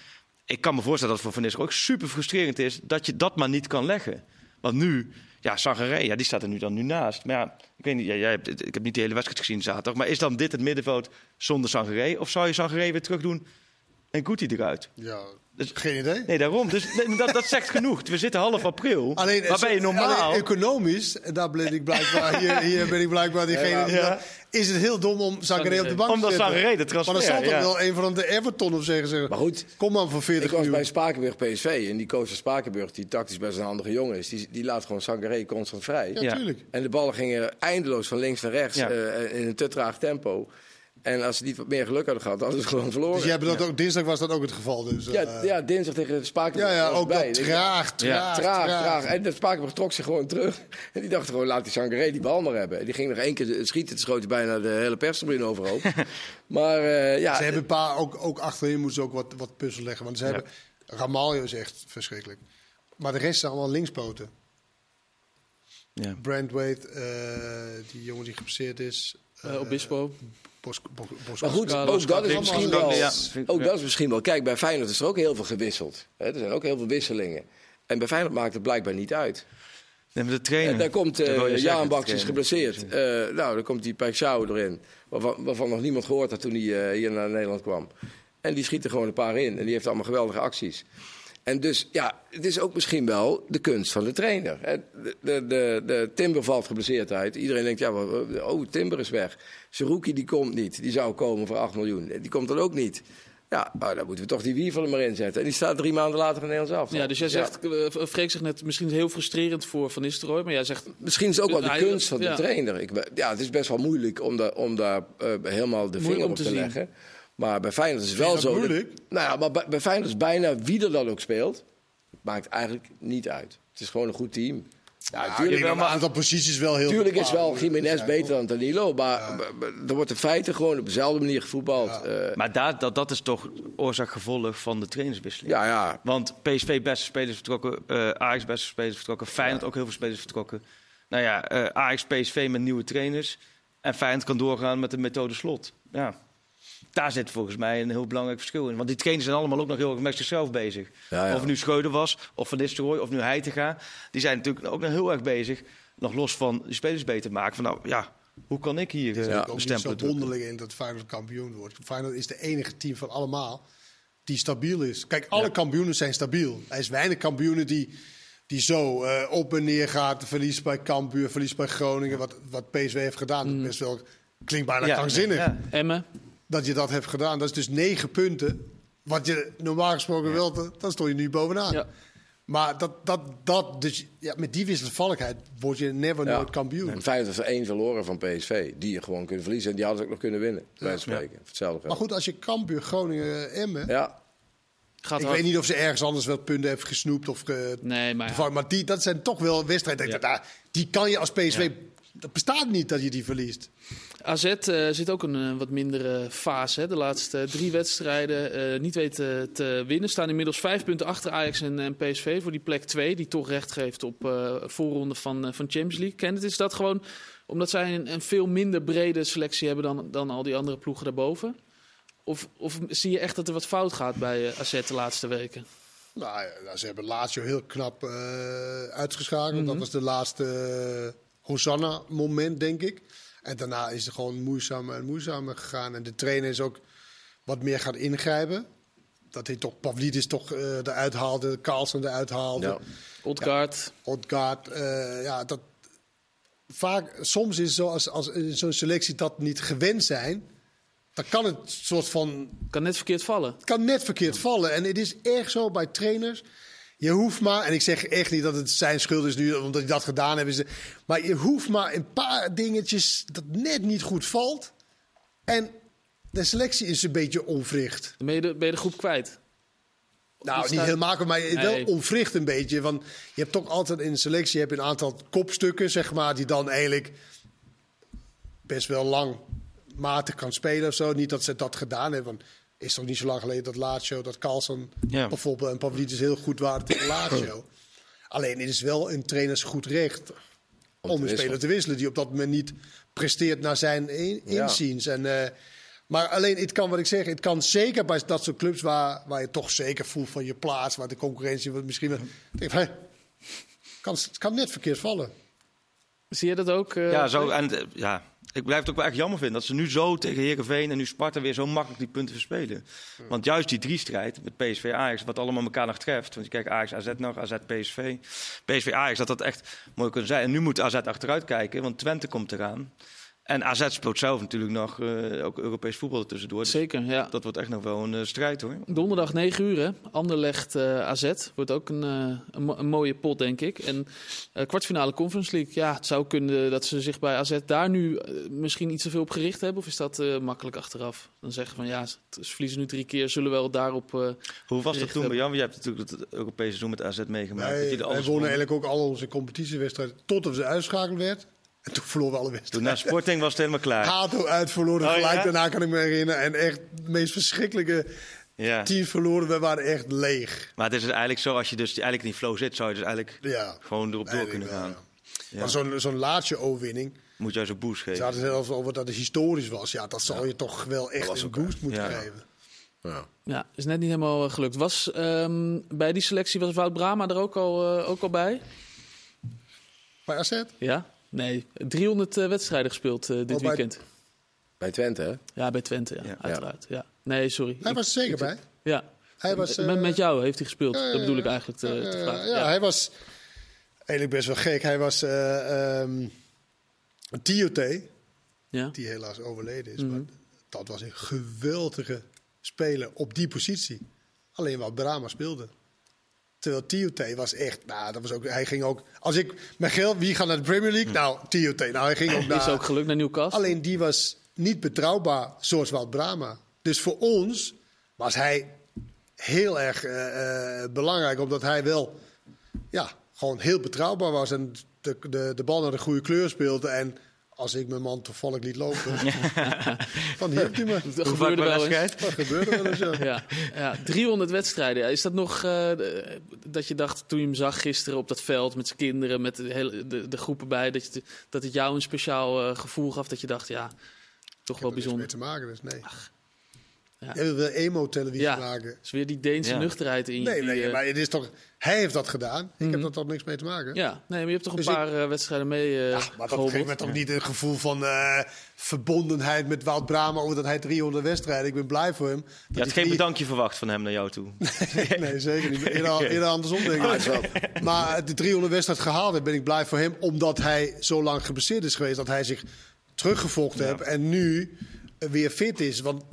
ik kan me voorstellen dat het voor Van Nistelrooy ook super frustrerend is dat je dat maar niet kan leggen. Want nu, ja, Sangaré, ja, die staat er nu dan nu naast. Maar ja, ik weet niet, ja, jij hebt, ik heb niet de hele wedstrijd gezien zaterdag, maar is dan dit het middenveld zonder Sangaré? Of zou je Sangaré weer terug doen en Guti eruit? Ja, Dus- geen idee. Nee, daarom. Dus nee, dat, dat zegt genoeg. We zitten half april. [laughs] Alleen, maar ben je normaal? alleen economisch, en daar ben ik blijkbaar, hier, hier ben ik blijkbaar diegene, die Ja. dat- is het heel dom om Sangaré op de bank Omdat te zetten. Sangaré de transfer, Maar dan zal toch ja. wel een van de Everton of zeggen, zeggen Maar goed, kom maar voor 40 Ik was bij. Spakenburg PSV en die coach van Spakenburg, die tactisch best een handige jongen is, die, die laat gewoon Sangaré constant vrij. Ja, Ja. tuurlijk. En de ballen gingen eindeloos van links naar rechts Ja. eh, in een te traag tempo. En als ze niet wat meer geluk hadden gehad, hadden ze gewoon verloren. Dus jij hebt dat ook, dinsdag was dat ook het geval. Dus, ja, eh, ja, dinsdag tegen Spakenburg. ja, ja, ook bij. traag, traag, Traag, traag. En de Spakenburg trok zich gewoon terug. [laughs] En die dacht gewoon, laat die Sangaré die bal maar hebben. En die ging nog één keer schieten, toen schoot hij bijna de hele perstribune overhoop. [laughs] maar eh, ja, Ze hebben een paar, ook, ook achterin moeten ze ook wat, wat puzzel leggen. Want ze hebben, Ramaljo is echt verschrikkelijk. Maar de rest zijn allemaal linkspoten. Ja. Eh die jongen die gepasseerd is. Eh, Obispo. Bos, Bos, Bos, Maar goed, ook dat is misschien wel. ja. Ook dat is misschien wel. Kijk, bij Feyenoord is er ook heel veel gewisseld. Hè, er zijn ook heel veel wisselingen. En bij Feyenoord maakt het blijkbaar niet uit. Nee, de trainer. En daar komt uh, Jaan Baks is geblesseerd. Eh, nou, dan komt die Peixau erin. Waarvan, waarvan nog niemand gehoord had toen hij eh, hier naar Nederland kwam. En die schiet er gewoon een paar in. En die heeft allemaal geweldige acties. En dus, ja, het is ook misschien wel de kunst van de trainer. De, de, de, de Timber valt geblesseerd uit. Iedereen denkt, ja, wat- oh, Timber is weg. Seruki die komt niet. Die zou komen voor 8 miljoen. Die komt dan ook niet. Ja, nou, dan moeten we toch die Wiever er maar in zetten. En die staat drie maanden later in Nederlands af. Ja, dus jij zegt, eh, Freek zegt net, misschien heel frustrerend voor Van Nistelrooy. Maar jij zegt, Misschien is het ook wel de kunst van de ja. trainer. Ik, ja, het is best wel moeilijk om, daar om daar eh, helemaal de Moeilijk vinger op te te, zien. Maar bij Feyenoord is het wel dat zo. moeilijk? nou ja, maar bij, bij Feyenoord is bijna wie er dan ook speelt, maakt eigenlijk niet uit. Het is gewoon een goed team. Ja, Ja, tuurlijk, ik denk dat een aantal posities wel heel tuurlijk is wel Jiménez beter dan Danilo. Maar er wordt in feite gewoon op dezelfde manier gevoetbald. Ja, Maar daar, dat, dat is toch oorzaak-gevolg van de trainerswisseling. ja, ja. Want PSV beste spelers vertrokken, eh Ajax beste spelers vertrokken, Feyenoord ook heel veel spelers vertrokken. Nou ja, eh, Ajax, PSV met nieuwe trainers. En Feyenoord kan doorgaan met de methode slot. Ja. Daar zit volgens mij een heel belangrijk verschil in. Want die trainers zijn allemaal ook nog heel erg met zichzelf bezig. Ja, ja. Of het nu Schreuder was, of Van Nistelrooy, of nu Heitinga. Die zijn natuurlijk ook nog heel erg bezig. Nog los van die spelers beter maken. Van nou ja, hoe kan ik hier eh, Ja. ook een niet stempel zo wonderlijk in dat Feyenoord kampioen wordt. Feyenoord is de enige team van allemaal die stabiel is. Kijk, alle kampioenen zijn stabiel. Er is weinig kampioenen die, die zo eh, op en neer gaat. Verlies bij Cambuur, verlies bij Groningen. Wat, wat PSV heeft gedaan. Dat is best wel, klinkt bijna Ja, krankzinnig ja. Emmen. Dat je dat hebt gedaan. Dat is dus negen punten. Wat je normaal gesproken wilt, dan stond je nu bovenaan. Ja. Maar dat, dat, dat, dus, ja, met die wisselvalligheid word je never Ja. nooit kampioen. Heeft er één verloren van PSV. Die je gewoon kunnen verliezen. En die hadden ze ook nog kunnen winnen. Bij spreken. Hetzelfde Maar goed, als je Cambuur, Groningen, Emmen... Ja, Gaat Ik hard. weet niet of ze ergens anders wel punten heeft gesnoept. Of ge- Nee, maar ja. maar die, dat zijn toch wel wedstrijden. Die kan je als PSV... Dat bestaat niet dat je die verliest. AZ eh, zit ook een eh, wat mindere fase. Hè. De laatste drie wedstrijden eh, niet weten te winnen. Staan inmiddels vijf punten achter Ajax en, en PSV voor die plek 2. Die toch recht geeft op eh voorronde van, eh, van Champions League. Kenneth, is dat gewoon omdat zij een, een veel minder brede selectie hebben dan, dan al die andere ploegen daarboven? Of, of zie je echt dat er wat fout gaat bij eh, AZ de laatste weken? Nou, ja, nou, ze hebben Lazio heel knap eh, uitgeschakeld. Dat was de laatste eh, Hosanna-moment, denk ik. En daarna is het gewoon moeizamer en moeizamer gegaan. En de trainer is ook wat meer gaan ingrijpen. Dat hij toch Pavlidis toch eh eruit haalde, Carlsen eruit haalde. ja. Odgaard, Odgaard, eh, ja, dat vaak, soms is zo als, als in zo'n selectie dat niet gewend zijn, dan kan het soort van, kan net verkeerd vallen. het kan net verkeerd vallen. En het is echt zo bij trainers. Je hoeft maar, en ik zeg echt niet dat het zijn schuld is nu, omdat hij dat gedaan heeft. Maar je hoeft maar een paar dingetjes dat net niet goed valt. En de selectie is een beetje onwricht. Ben je de, ben je de groep kwijt. Nou, niet helemaal, maar wel Nee. onwricht een beetje. Want je hebt toch altijd in de selectie heb je een aantal kopstukken, zeg maar, die dan eigenlijk best wel lang matig kan spelen of zo. Niet dat ze dat gedaan hebben. Want is toch niet zo lang geleden dat Lazio, dat Carlson Ja. bijvoorbeeld en Pavlidis heel goed waren tegen Lazio. Alleen het is wel een trainers goed recht om, een wisselen. speler te wisselen die op dat moment niet presteert naar zijn in- Ja. inziens. En, eh, maar alleen, het kan wat ik zeg, het kan zeker bij dat soort clubs waar, waar je toch zeker voelt van je plaats, waar de concurrentie wat misschien denk, kan, het kan net verkeerd vallen. Zie je dat ook? eh, Ja, zo, en, eh, ja, ik blijf het ook wel echt jammer vinden dat ze nu zo tegen Heerenveen en nu Sparta weer zo makkelijk die punten verspelen. Want juist die drie-strijd met PSV Ajax, wat allemaal elkaar nog treft. Want je kijkt Ajax AZ nog, AZ PSV. PSV Ajax, dat dat echt mooi kunnen zijn. En nu moet AZ achteruit kijken, want Twente komt eraan. En AZ speelt zelf natuurlijk nog eh, ook Europees voetbal er tussendoor. Dus Zeker, ja. dat wordt echt nog wel een eh, strijd hoor. Donderdag 9 uur, hè? Anderlecht eh AZ. Wordt ook een, eh, een, mo- een mooie pot, denk ik. En eh, kwartfinale Conference League. Ja, het zou kunnen dat ze zich bij AZ daar nu misschien iets te veel op gericht hebben. Of is dat eh, makkelijk achteraf? Dan zeggen van ja, ze ze verliezen nu drie keer. Zullen wel daarop... eh, Hoe was dat toen bij hebben. Jan? Je hebt natuurlijk het Europese seizoen met AZ meegemaakt. dat Wij, je wij alles wonnen won. eigenlijk ook al onze competitiewedstrijden totdat ze uitschakeld werd. En toen verloren we alle Toen wedstrijden. na Sporting was het helemaal klaar. Hato uit verloren, Oh, gelijk ja? daarna kan ik me herinneren. En echt de meest verschrikkelijke Ja. teams verloren. We waren echt leeg. Maar het is dus eigenlijk zo, als je dus eigenlijk in die flow zit, zou je dus eigenlijk Ja. gewoon erop door kunnen wel, gaan. ja. Maar zo'n zo'n laatste overwinning. Moet juist een boost Ze geven. hadden zelfs over dat het historisch was. Ja, dat zal je toch wel echt een boost moeten ja. geven. Ja. ja, is net niet helemaal eh, gelukt. Was ehm, bij die selectie was Wout Brama er ook al, eh, ook al bij? Bij AZ? Ja? Nee, 300 eh, wedstrijden gespeeld eh, dit Oh, bij- weekend. Bij Twente, hè? Ja, bij Twente, ja, Ja. uiteraard. Ja. Nee, sorry. Hij Ik- was er zeker ik- bij. Ja. Hij was, met, eh, met jou heeft hij gespeeld. dat bedoel ik eigenlijk te, te Eh, vragen. ja, hij was eigenlijk best wel gek. Hij was eh ehm Tiote, Ja. die helaas overleden is. Mhm. Maar dat was een geweldige speler op die positie. Alleen wat Brahma speelde. Terwijl Tiote was echt, nou, dat was ook, hij ging ook, als ik geld, wie gaat naar de Premier League? Nou, Tiote. Nou, hij ging ook Die [laughs] is naar, ook gelukt naar Newcastle. Alleen die was niet betrouwbaar zoals Wout Brama. Dus voor ons was hij heel erg eh, eh, belangrijk, omdat hij wel ja, gewoon heel betrouwbaar was en de, de, de bal naar de goede kleur speelde. En als ik mijn man toevallig liet lopen, dan hielp hij me. dat gebeurde wel eens. Dat gebeurde wel eens, ja. [laughs] Ja, ja, 300 wedstrijden. Is dat nog eh, dat je dacht toen je hem zag gisteren op dat veld met zijn kinderen, met de, hele, de, de groepen bij, dat, je, dat het jou een speciaal eh, gevoel gaf dat je dacht, ja, toch wel Er mee bijzonder. te maken, dus nee. Ja. Jij wil emo-televisie Ja, maken. is weer die Deense Ja. nuchterheid in je. Nee, die, nee, eh, maar het is toch, hij heeft dat gedaan. Ik heb daar toch niks mee te maken. Ja, nee, maar je hebt toch een Dus paar eh, wedstrijden mee eh Ja, maar dat geeft me toch niet een gevoel van eh, verbondenheid met Wout Brama over dat hij 300 wedstrijden. Ik ben blij voor hem. Dat Je had geen drie- bedankje verwacht van hem naar jou toe. Nee, [laughs] zeker niet. Eerder, [laughs] eerder andersom denk ik. Maar de 300 wedstrijd gehaald heeft, ben ik blij voor hem. Omdat hij zo lang geblesseerd is geweest. Dat hij zich teruggevochten heeft. En nu weer fit is. Want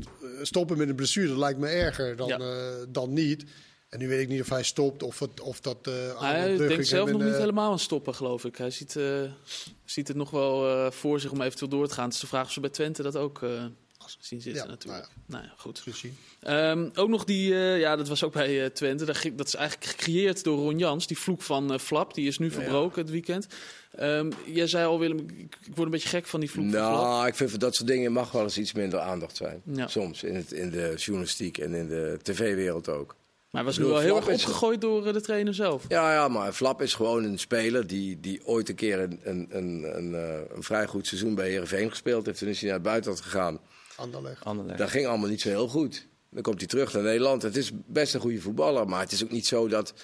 stoppen met een blessure, dat lijkt me erger dan, Ja. eh, dan niet. En nu weet ik niet of hij stopt of, het, of dat... eh Hij denkt zelf nog niet eh, helemaal aan stoppen, geloof ik. Hij ziet, ziet het nog wel voor zich om eventueel door te gaan. Het is de vraag of ze bij Twente dat ook eh, zien zitten Ja, natuurlijk. Nou ja, goed. Gezien. Ehm, ook nog die, eh, ja, dat was ook bij eh, Twente. Dat, ging- dat is eigenlijk gecreëerd door Ron Jans. Die vloek van eh, Flap, die is nu verbroken het weekend. Ehm, jij zei al, Willem, ik, ik word een beetje gek van die vloek van Flap. Nou, ik vind voor dat soort dingen mag wel eens iets minder aandacht zijn. Ja. Soms, in, het, in de journalistiek en in de tv-wereld ook. Maar hij was nu wel heel erg opgegooid door de trainer zelf. Ja, ja, maar Flap is gewoon een speler die, die ooit een keer een, een, een, een, eh, een vrij goed seizoen bij Heerenveen gespeeld heeft. Toen is hij naar het buitenland gegaan. Anderlecht. Anderlecht. Dat ging allemaal niet zo heel goed. Dan komt hij terug naar Nederland. Het is best een goede voetballer, maar het is ook niet zo dat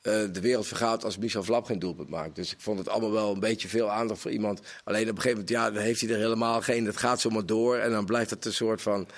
eh, de wereld vergaat als Michel Flap geen doelpunt maakt. Dus ik vond het allemaal wel een beetje veel aandacht voor iemand. Alleen op een gegeven moment, ja, dan heeft hij er helemaal geen. Het gaat zomaar door en dan blijft het een soort van.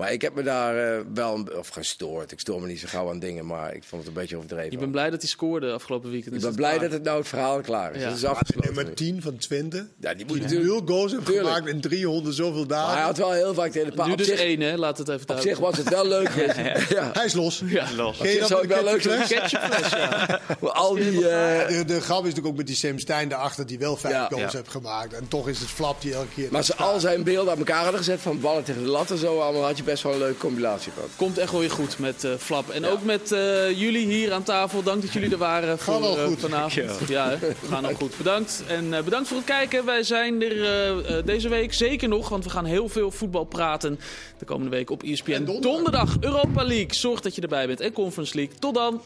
Maar ik heb me daar eh, wel, een- of gestoord. Ik stoor me niet zo gauw aan dingen, maar ik vond het een beetje overdreven. Je bent blij dat hij scoorde afgelopen weekend. ik ben blij klaar? dat het nou het verhaal klaar is. Ja. Het is afgesloten. nummer 10 van Twente. Ja, die moet natuurlijk. nul goals heeft Tuurlijk. gemaakt in 300 zoveel dagen. Maar hij had wel heel vaak tegen de Nu paal. Op dus zich, één, hè? Laat het even op zich was het wel leuk. [laughs] ja. Hij is los. Ja. Los. Zich dat zou ik wel leuk. [laughs] Maar Al die. eh, De, de grap is natuurlijk ook met die Sam Stein daarachter die wel vijf Ja. goals Ja. heeft gemaakt. En toch is het Flap die elke keer... Maar als ze al zijn beelden aan elkaar hadden gezet van ballen tegen de lat en zo, allemaal had je best wel een leuke combinatie van. Komt echt wel weer goed met eh, Flap. En ook met eh, jullie hier aan tafel. Dank dat jullie er waren voor wel eh, goed. vanavond. Ja, hè? gaan ook goed. Bedankt. En eh, bedankt voor het kijken. Wij zijn er deze week zeker nog, want we gaan heel veel voetbal praten de komende week op ESPN. Donderdag Europa League. Zorg dat je erbij bent. En Conference League. Tot dan.